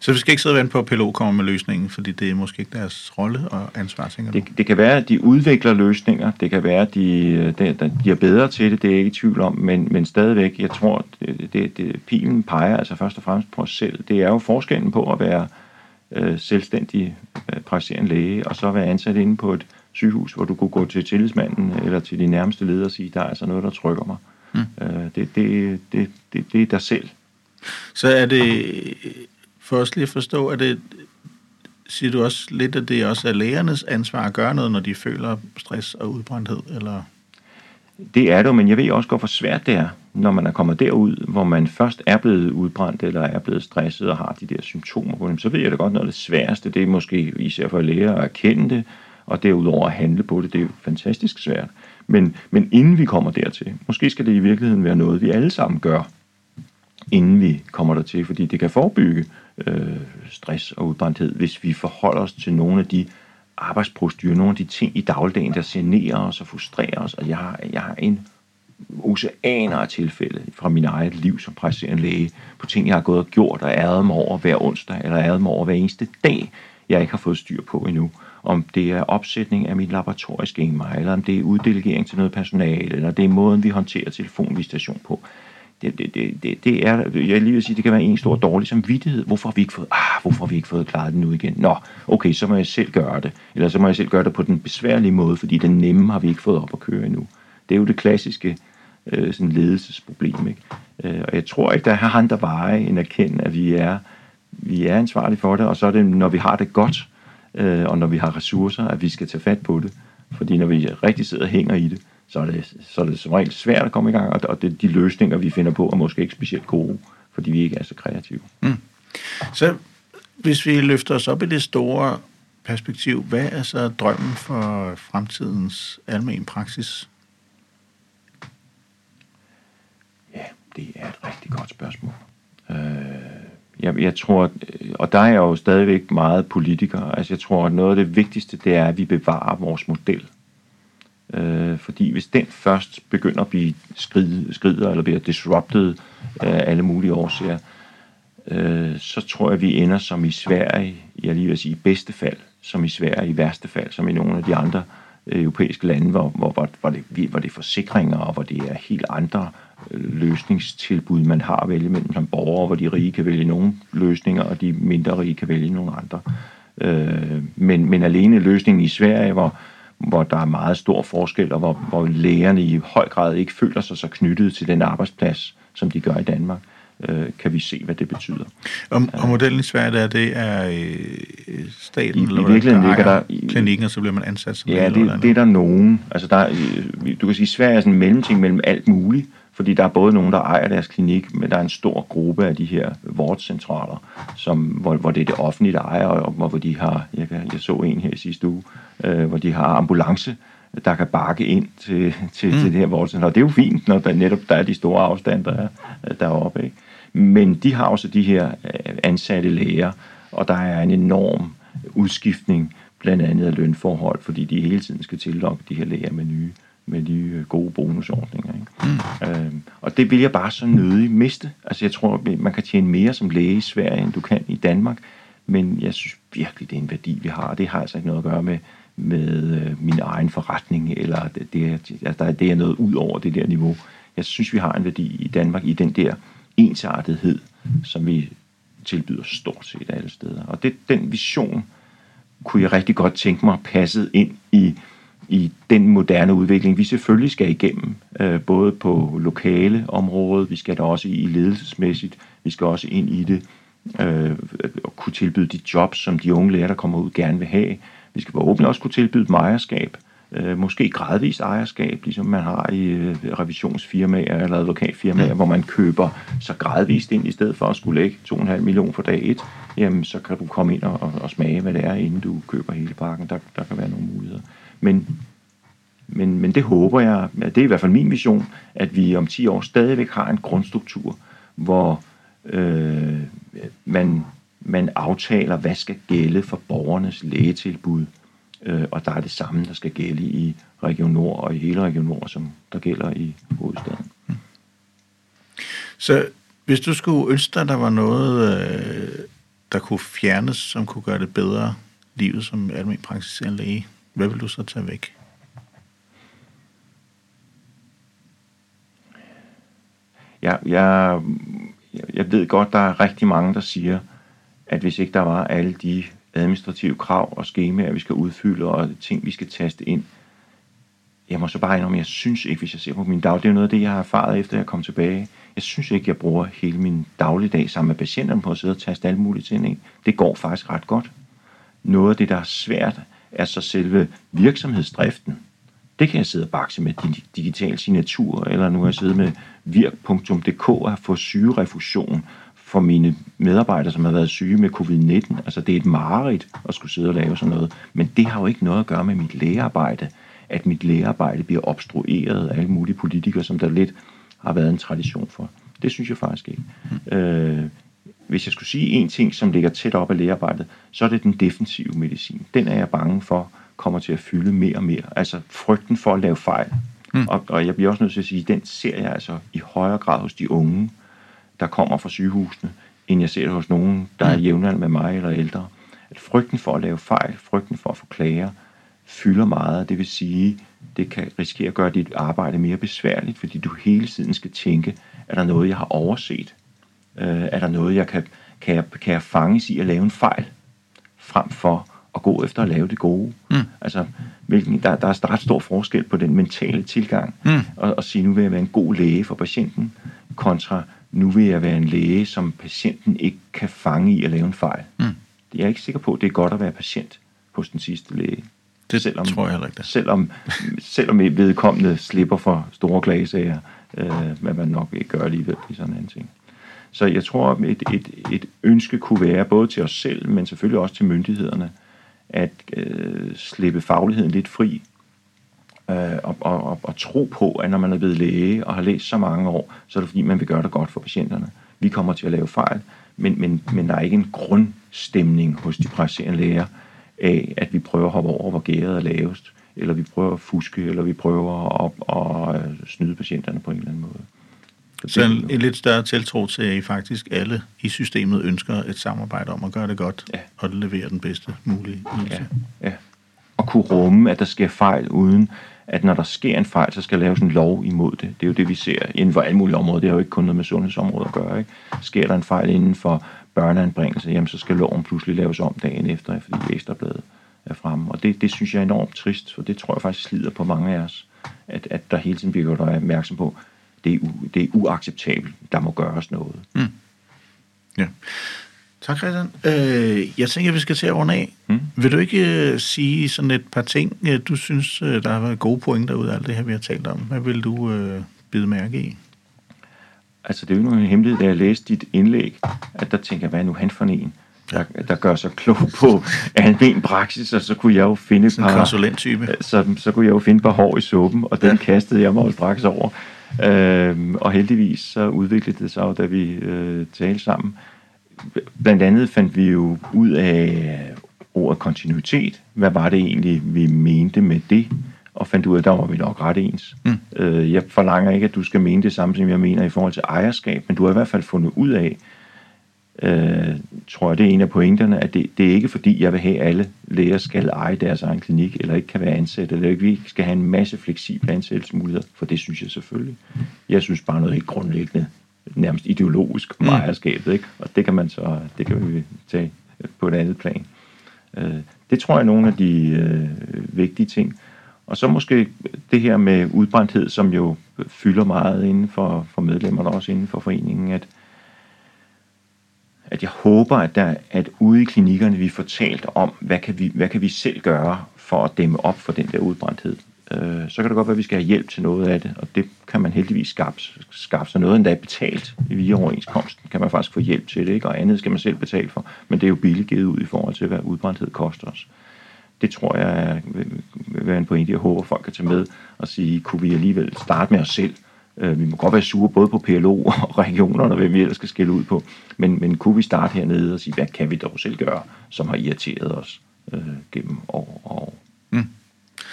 Så vi skal ikke sidde og vente på, at PLO kommer med løsningen, fordi det er måske ikke deres rolle og ansvar, tænker det, det kan være, at de udvikler løsninger. Det kan være, at de, de, de er bedre til det, det er jeg ikke i tvivl om, men, men stadigvæk, jeg tror, det, det, det, pilen peger altså først og fremmest på os selv. Det er jo forskellen på at være øh, selvstændig øh, praktiserende læge, og så være ansat inde på et sygehus, hvor du kunne gå til tillidsmanden eller til de nærmeste ledere og sige, der er altså noget, der trykker mig. Mm. Øh, det, det, det, det, det er dig selv. Så er det, os lige at forstå, at det, siger du også lidt, at det også er lægernes ansvar at gøre noget, når de føler stress og udbrændthed, eller? Det er det men jeg ved også godt, hvor svært det er, når man er kommet derud, hvor man først er blevet udbrændt, eller er blevet stresset og har de der symptomer på dem, så ved jeg da godt, noget af det sværeste, det er måske især for læger at erkende det, og derudover at handle på det, det er jo fantastisk svært. Men, men inden vi kommer dertil, måske skal det i virkeligheden være noget, vi alle sammen gør, inden vi kommer dertil, fordi det kan forebygge øh, stress og udbrændthed, hvis vi forholder os til nogle af de arbejdsprocedurer, nogle af de ting i dagligdagen, der generer os og frustrerer os, og jeg har, jeg har en oceaner af tilfælde fra min eget liv som praktiserende læge, på ting, jeg har gået og gjort og æret mig over hver onsdag, eller æret mig over hver eneste dag, jeg ikke har fået styr på endnu om det er opsætning af mit laboratorieskema, eller om det er uddelegering til noget personale, eller det er måden, vi håndterer telefonvisitation på. Det, det, det, det, det er, jeg lige vil sige, det kan være en stor dårlig samvittighed. Hvorfor har vi ikke fået, ah, hvorfor har vi ikke fået klaret det nu igen? Nå, okay, så må jeg selv gøre det. Eller så må jeg selv gøre det på den besværlige måde, fordi den nemme har vi ikke fået op at køre endnu. Det er jo det klassiske øh, sådan ledelsesproblem. Ikke? Øh, og jeg tror ikke, der er andre veje end at at vi er, vi er ansvarlige for det, og så er det, når vi har det godt, øh, og når vi har ressourcer, at vi skal tage fat på det. Fordi når vi rigtig sidder og hænger i det, så er det, så er det som regel svært at komme i gang, og det, de løsninger, vi finder på, er måske ikke specielt gode, fordi vi ikke er så kreative. Mm. Så hvis vi løfter os op i det store perspektiv, hvad er så drømmen for fremtidens almen praksis? Ja, det er et rigtig godt spørgsmål. Øh, jeg, jeg tror, øh, og der er jeg jo stadigvæk meget politiker, altså jeg tror, at noget af det vigtigste, det er, at vi bevarer vores model. Øh, fordi hvis den først begynder at blive skrid, skrider, eller bliver disrupted af alle mulige årsager, øh, så tror jeg, at vi ender som i Sverige, jeg lige vil sige i bedste fald, som i Sverige i værste fald, som i nogle af de andre øh, europæiske lande, hvor, hvor, hvor, det, hvor det er forsikringer, og hvor det er helt andre løsningstilbud, man har at vælge mellem som borgere, hvor de rige kan vælge nogle løsninger, og de mindre rige kan vælge nogle andre. Øh, men, men alene løsningen i Sverige, hvor, hvor der er meget stor forskel, og hvor, hvor lægerne i høj grad ikke føler sig så knyttet til den arbejdsplads, som de gør i Danmark, øh, kan vi se, hvad det betyder. Og, og modellen i Sverige, der, det er øh, staten, I, eller i virkeligheden ligger der... I, klinikken, og så bliver man ansat som Ja, det, det er der nogen. Altså, der, du kan sige, Sverige er sådan en mellemting mellem alt muligt, fordi der er både nogen, der ejer deres klinik, men der er en stor gruppe af de her vårdcentraler, som, hvor, hvor det er det offentlige, der ejer, og hvor de har, jeg, jeg så en her i sidste uge, øh, hvor de har ambulance, der kan bakke ind til, til, mm. til det her vårdcentral. Det er jo fint, når der netop der er de store afstande, der er deroppe. Ikke? Men de har også de her øh, ansatte læger, og der er en enorm udskiftning, blandt andet af lønforhold, fordi de hele tiden skal tillokke de her læger med nye med de øh, gode bonusordninger. Ikke? Mm. Øhm, og det vil jeg bare så nødig miste. Altså jeg tror, man kan tjene mere som læge i Sverige, end du kan i Danmark, men jeg synes virkelig, det er en værdi, vi har, det har altså ikke noget at gøre med, med øh, min egen forretning, eller det, det, altså, der, det er noget ud over det der niveau. Jeg synes, vi har en værdi i Danmark i den der ensartethed, som vi tilbyder stort set alle steder. Og det, den vision kunne jeg rigtig godt tænke mig passet ind i i den moderne udvikling, vi selvfølgelig skal igennem, øh, både på lokale områder, vi skal da også i ledelsesmæssigt, vi skal også ind i det, øh, og kunne tilbyde de jobs, som de unge lærer, der kommer ud, gerne vil have. Vi skal forhåbentlig også kunne tilbyde dem ejerskab, øh, måske gradvist ejerskab, ligesom man har i øh, revisionsfirmaer eller advokatfirmaer, mm. hvor man køber så gradvist ind, i stedet for at skulle lægge 2,5 millioner for dag 1, jamen så kan du komme ind og, og smage, hvad det er, inden du køber hele pakken. Der, der kan være nogle muligheder. Men, men, men det håber jeg, det er i hvert fald min vision, at vi om 10 år stadigvæk har en grundstruktur, hvor øh, man, man aftaler, hvad skal gælde for borgernes lægetilbud, øh, og der er det samme, der skal gælde i Region Nord og i hele Region Nord, som der gælder i hovedstaden. Så hvis du skulle ønske dig, der var noget, øh, der kunne fjernes, som kunne gøre det bedre livet som almindelig praktiserende læge, hvad vil du så tage væk? Jeg, jeg, jeg ved godt, der er rigtig mange, der siger, at hvis ikke der var alle de administrative krav og skemaer, vi skal udfylde, og ting, vi skal taste ind, jeg må så bare indrømme, jeg synes ikke, hvis jeg ser på min dag, det er noget af det, jeg har erfaret efter jeg kom tilbage. Jeg synes ikke, jeg bruger hele min dagligdag sammen med patienterne på at sidde og taste alle mulige ting ind. Det går faktisk ret godt. Noget af det, der er svært, er så selve virksomhedsdriften. Det kan jeg sidde og bakse med digital signatur, eller nu har jeg siddet med virk.dk og fået sygerefusion for mine medarbejdere, som har været syge med covid-19. Altså det er et mareridt at skulle sidde og lave sådan noget. Men det har jo ikke noget at gøre med mit lægearbejde, at mit lægearbejde bliver obstrueret af alle mulige politikere, som der lidt har været en tradition for. Det synes jeg faktisk ikke. Mm. Øh, hvis jeg skulle sige en ting, som ligger tæt op af lægearbejdet, så er det den defensive medicin. Den er jeg bange for kommer til at fylde mere og mere. Altså frygten for at lave fejl. Mm. Og, og jeg bliver også nødt til at sige, at den ser jeg altså i højere grad hos de unge, der kommer fra sygehusene, end jeg ser det hos nogen, der er mm. jævnaldrende med mig eller ældre. At frygten for at lave fejl, frygten for at få klager, fylder meget. Det vil sige, det kan risikere at gøre dit arbejde mere besværligt, fordi du hele tiden skal tænke, er der noget, jeg har overset? Øh, er der noget, jeg kan, kan, jeg, kan jeg fanges i at lave en fejl, frem for at gå efter at lave det gode? Mm. Altså, hvilken, der, der er ret stor forskel på den mentale tilgang, mm. og, og sige, nu vil jeg være en god læge for patienten, kontra nu vil jeg være en læge, som patienten ikke kan fange i at lave en fejl. Mm. Jeg er ikke sikker på, det er godt at være patient hos den sidste læge. Det selvom, tror jeg heller ikke. Det. Selvom, selvom vedkommende slipper for store klagesager, øh, hvad man nok ikke gør alligevel i sådan en ting. Så jeg tror, at et, et, et ønske kunne være, både til os selv, men selvfølgelig også til myndighederne, at øh, slippe fagligheden lidt fri, øh, og, og, og, og tro på, at når man er blevet læge og har læst så mange år, så er det fordi, man vil gøre det godt for patienterne. Vi kommer til at lave fejl, men, men, men der er ikke en grundstemning hos de praktiserende læger af, at vi prøver at hoppe over, hvor gæret er lavest, eller vi prøver at fuske, eller vi prøver at, at, at snyde patienterne på en eller anden måde. Så en, en lidt større tiltro til, at I faktisk alle i systemet ønsker et samarbejde om at gøre det godt, ja. og levere den bedste mulige ydelse. Ja, ja. Og kunne rumme, at der sker fejl, uden at når der sker en fejl, så skal laves en lov imod det. Det er jo det, vi ser inden for alle mulige områder. Det har jo ikke kun noget med sundhedsområdet at gøre. Ikke? Sker der en fejl inden for børneanbringelse, jamen så skal loven pludselig laves om dagen efter, fordi ekstrabladet er fremme. Og det, det synes jeg er enormt trist, for det tror jeg faktisk slider på mange af os, at, at der hele tiden bliver gjort opmærksom på, det er, u, det er uacceptabelt. Der må gøres noget. Mm. Ja. Tak, Christian. Øh, jeg tænker, at vi skal til at runde af. Mm. Vil du ikke uh, sige sådan et par ting, uh, du synes, uh, der har været gode pointer ud af alt det her, vi har talt om? Hvad vil du uh, bide mærke i? Altså, det er jo en hemmelighed, da jeg læste dit indlæg, at der tænker jeg, hvad er nu han for en? Der, der gør sig klog på almen praksis, og så kunne jeg jo finde et par... En konsulenttype. Så, så kunne jeg jo finde et par hår i suppen, og den ja. kastede jeg mig straks over. Øh, og heldigvis så udviklede det sig jo, da vi øh, talte sammen. Blandt andet fandt vi jo ud af ordet kontinuitet. Hvad var det egentlig, vi mente med det? Og fandt ud af, at der var vi nok ret ens. Mm. Øh, jeg forlanger ikke, at du skal mene det samme, som jeg mener i forhold til ejerskab, men du har i hvert fald fundet ud af, øh, tror jeg, det er en af pointerne, at det, det er ikke fordi, jeg vil have, at alle læger skal eje deres egen klinik, eller ikke kan være ansat, eller ikke vi skal have en masse fleksible ansættelsesmuligheder, for det synes jeg selvfølgelig. Jeg synes bare noget helt grundlæggende, nærmest ideologisk om mm. ejerskabet, ikke? og det kan man så, det kan vi tage på et andet plan. Øh, det tror jeg er nogle af de øh, vigtige ting. Og så måske det her med udbrændthed, som jo fylder meget inden for, for medlemmerne, også inden for foreningen, at, at jeg håber, at, der, at ude i klinikkerne vi får talt om, hvad kan vi, hvad kan vi selv gøre for at dæmme op for den der udbrændthed. Øh, så kan det godt være, at vi skal have hjælp til noget af det, og det kan man heldigvis skaffe, skaffe sig noget, endda er betalt via overenskomsten, kan man faktisk få hjælp til det, ikke? og andet skal man selv betale for, men det er jo billigt givet ud i forhold til, hvad udbrændthed koster os. Det tror jeg vil være en pointe, jeg håber, folk kan tage med og sige, kunne vi alligevel starte med os selv, Øh, vi må godt være sure både på PLO og regionerne, og hvem vi ellers skal skille ud på. Men, men kunne vi starte hernede og sige, hvad kan vi dog selv gøre, som har irriteret os øh, gennem år og år. Mm.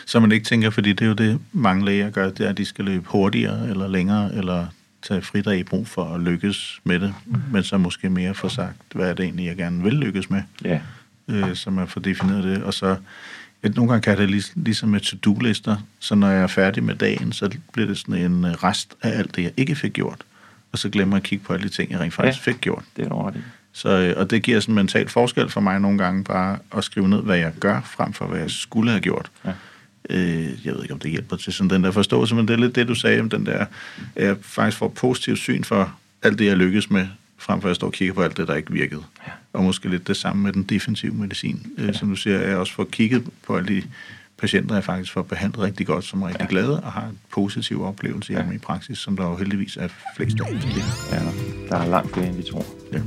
Så man ikke tænker, fordi det er jo det, mange læger gør, det er, at de skal løbe hurtigere eller længere, eller tage fridag i brug for at lykkes med det, mm. men så måske mere få sagt, hvad er det egentlig, jeg gerne vil lykkes med. Ja. Øh, så man får defineret det, og så at nogle gange kan det ligesom, ligesom med to-do-lister, så når jeg er færdig med dagen, så bliver det sådan en øh, rest af alt det, jeg ikke fik gjort. Og så glemmer jeg at kigge på alle de ting, jeg rent faktisk ja, fik gjort. Det er det. Så, øh, og det giver sådan en mental forskel for mig nogle gange bare at skrive ned, hvad jeg gør, frem for hvad jeg skulle have gjort. Ja. Øh, jeg ved ikke, om det hjælper til sådan den der forståelse, men det er lidt det, du sagde om den der, at jeg faktisk får positivt syn for alt det, jeg lykkes med, frem for at jeg står og kigger på alt det, der ikke virkede. Ja. Og måske lidt det samme med den defensive medicin. Øh, ja. Som du siger, jeg også får kigget de patienter, jeg faktisk får behandlet rigtig godt, som er rigtig ja. glade og har en positiv oplevelse i ja. min praksis, som der jo heldigvis er flest af. Ja, der er langt flere, end vi tror. Ja.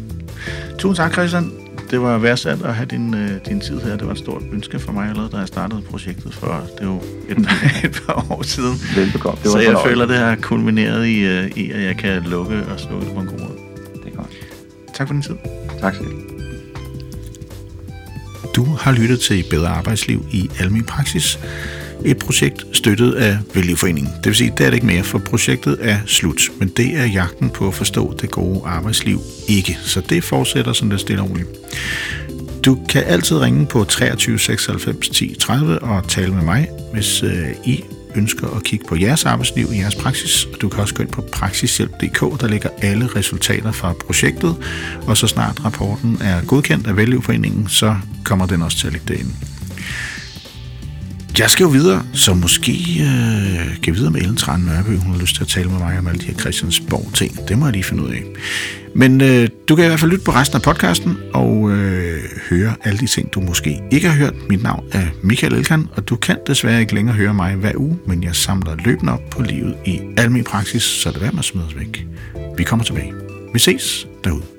Tusind tak, Christian. Det var værdsat at have din, uh, din tid her. Det var et stort ønske for mig allerede, da jeg startede projektet for det er jo et, et par år siden. Velbekomme. Det var Så jeg føler, det har kulmineret i, uh, i, at jeg kan lukke og slukke på en god måde. Det er godt. Tak for din tid. Tak selv. Du du har lyttet til Bedre Arbejdsliv i Almin Praksis, et projekt støttet af Vælgeforeningen. Det vil sige, det er det ikke mere, for projektet er slut. Men det er jagten på at forstå det gode arbejdsliv ikke. Så det fortsætter sådan lidt stille og roligt. Du kan altid ringe på 23 96 10 30 og tale med mig, hvis øh, I ønsker at kigge på jeres arbejdsliv i jeres praksis. Du kan også gå ind på praksishjælp.dk, der ligger alle resultater fra projektet, og så snart rapporten er godkendt af Vælgeforeningen, så kommer den også til at ligge derinde. Jeg skal jo videre, så måske øh, kan videre med Ellen Tran Nørby. Hun har lyst til at tale med mig om alle de her Christiansborg ting. Det må jeg lige finde ud af. Men øh, du kan i hvert fald lytte på resten af podcasten og øh, høre alle de ting, du måske ikke har hørt. Mit navn er Michael Elkan, og du kan desværre ikke længere høre mig hver uge, men jeg samler løbende op på livet i al min praksis, så det er med at smide os væk. Vi kommer tilbage. Vi ses derude.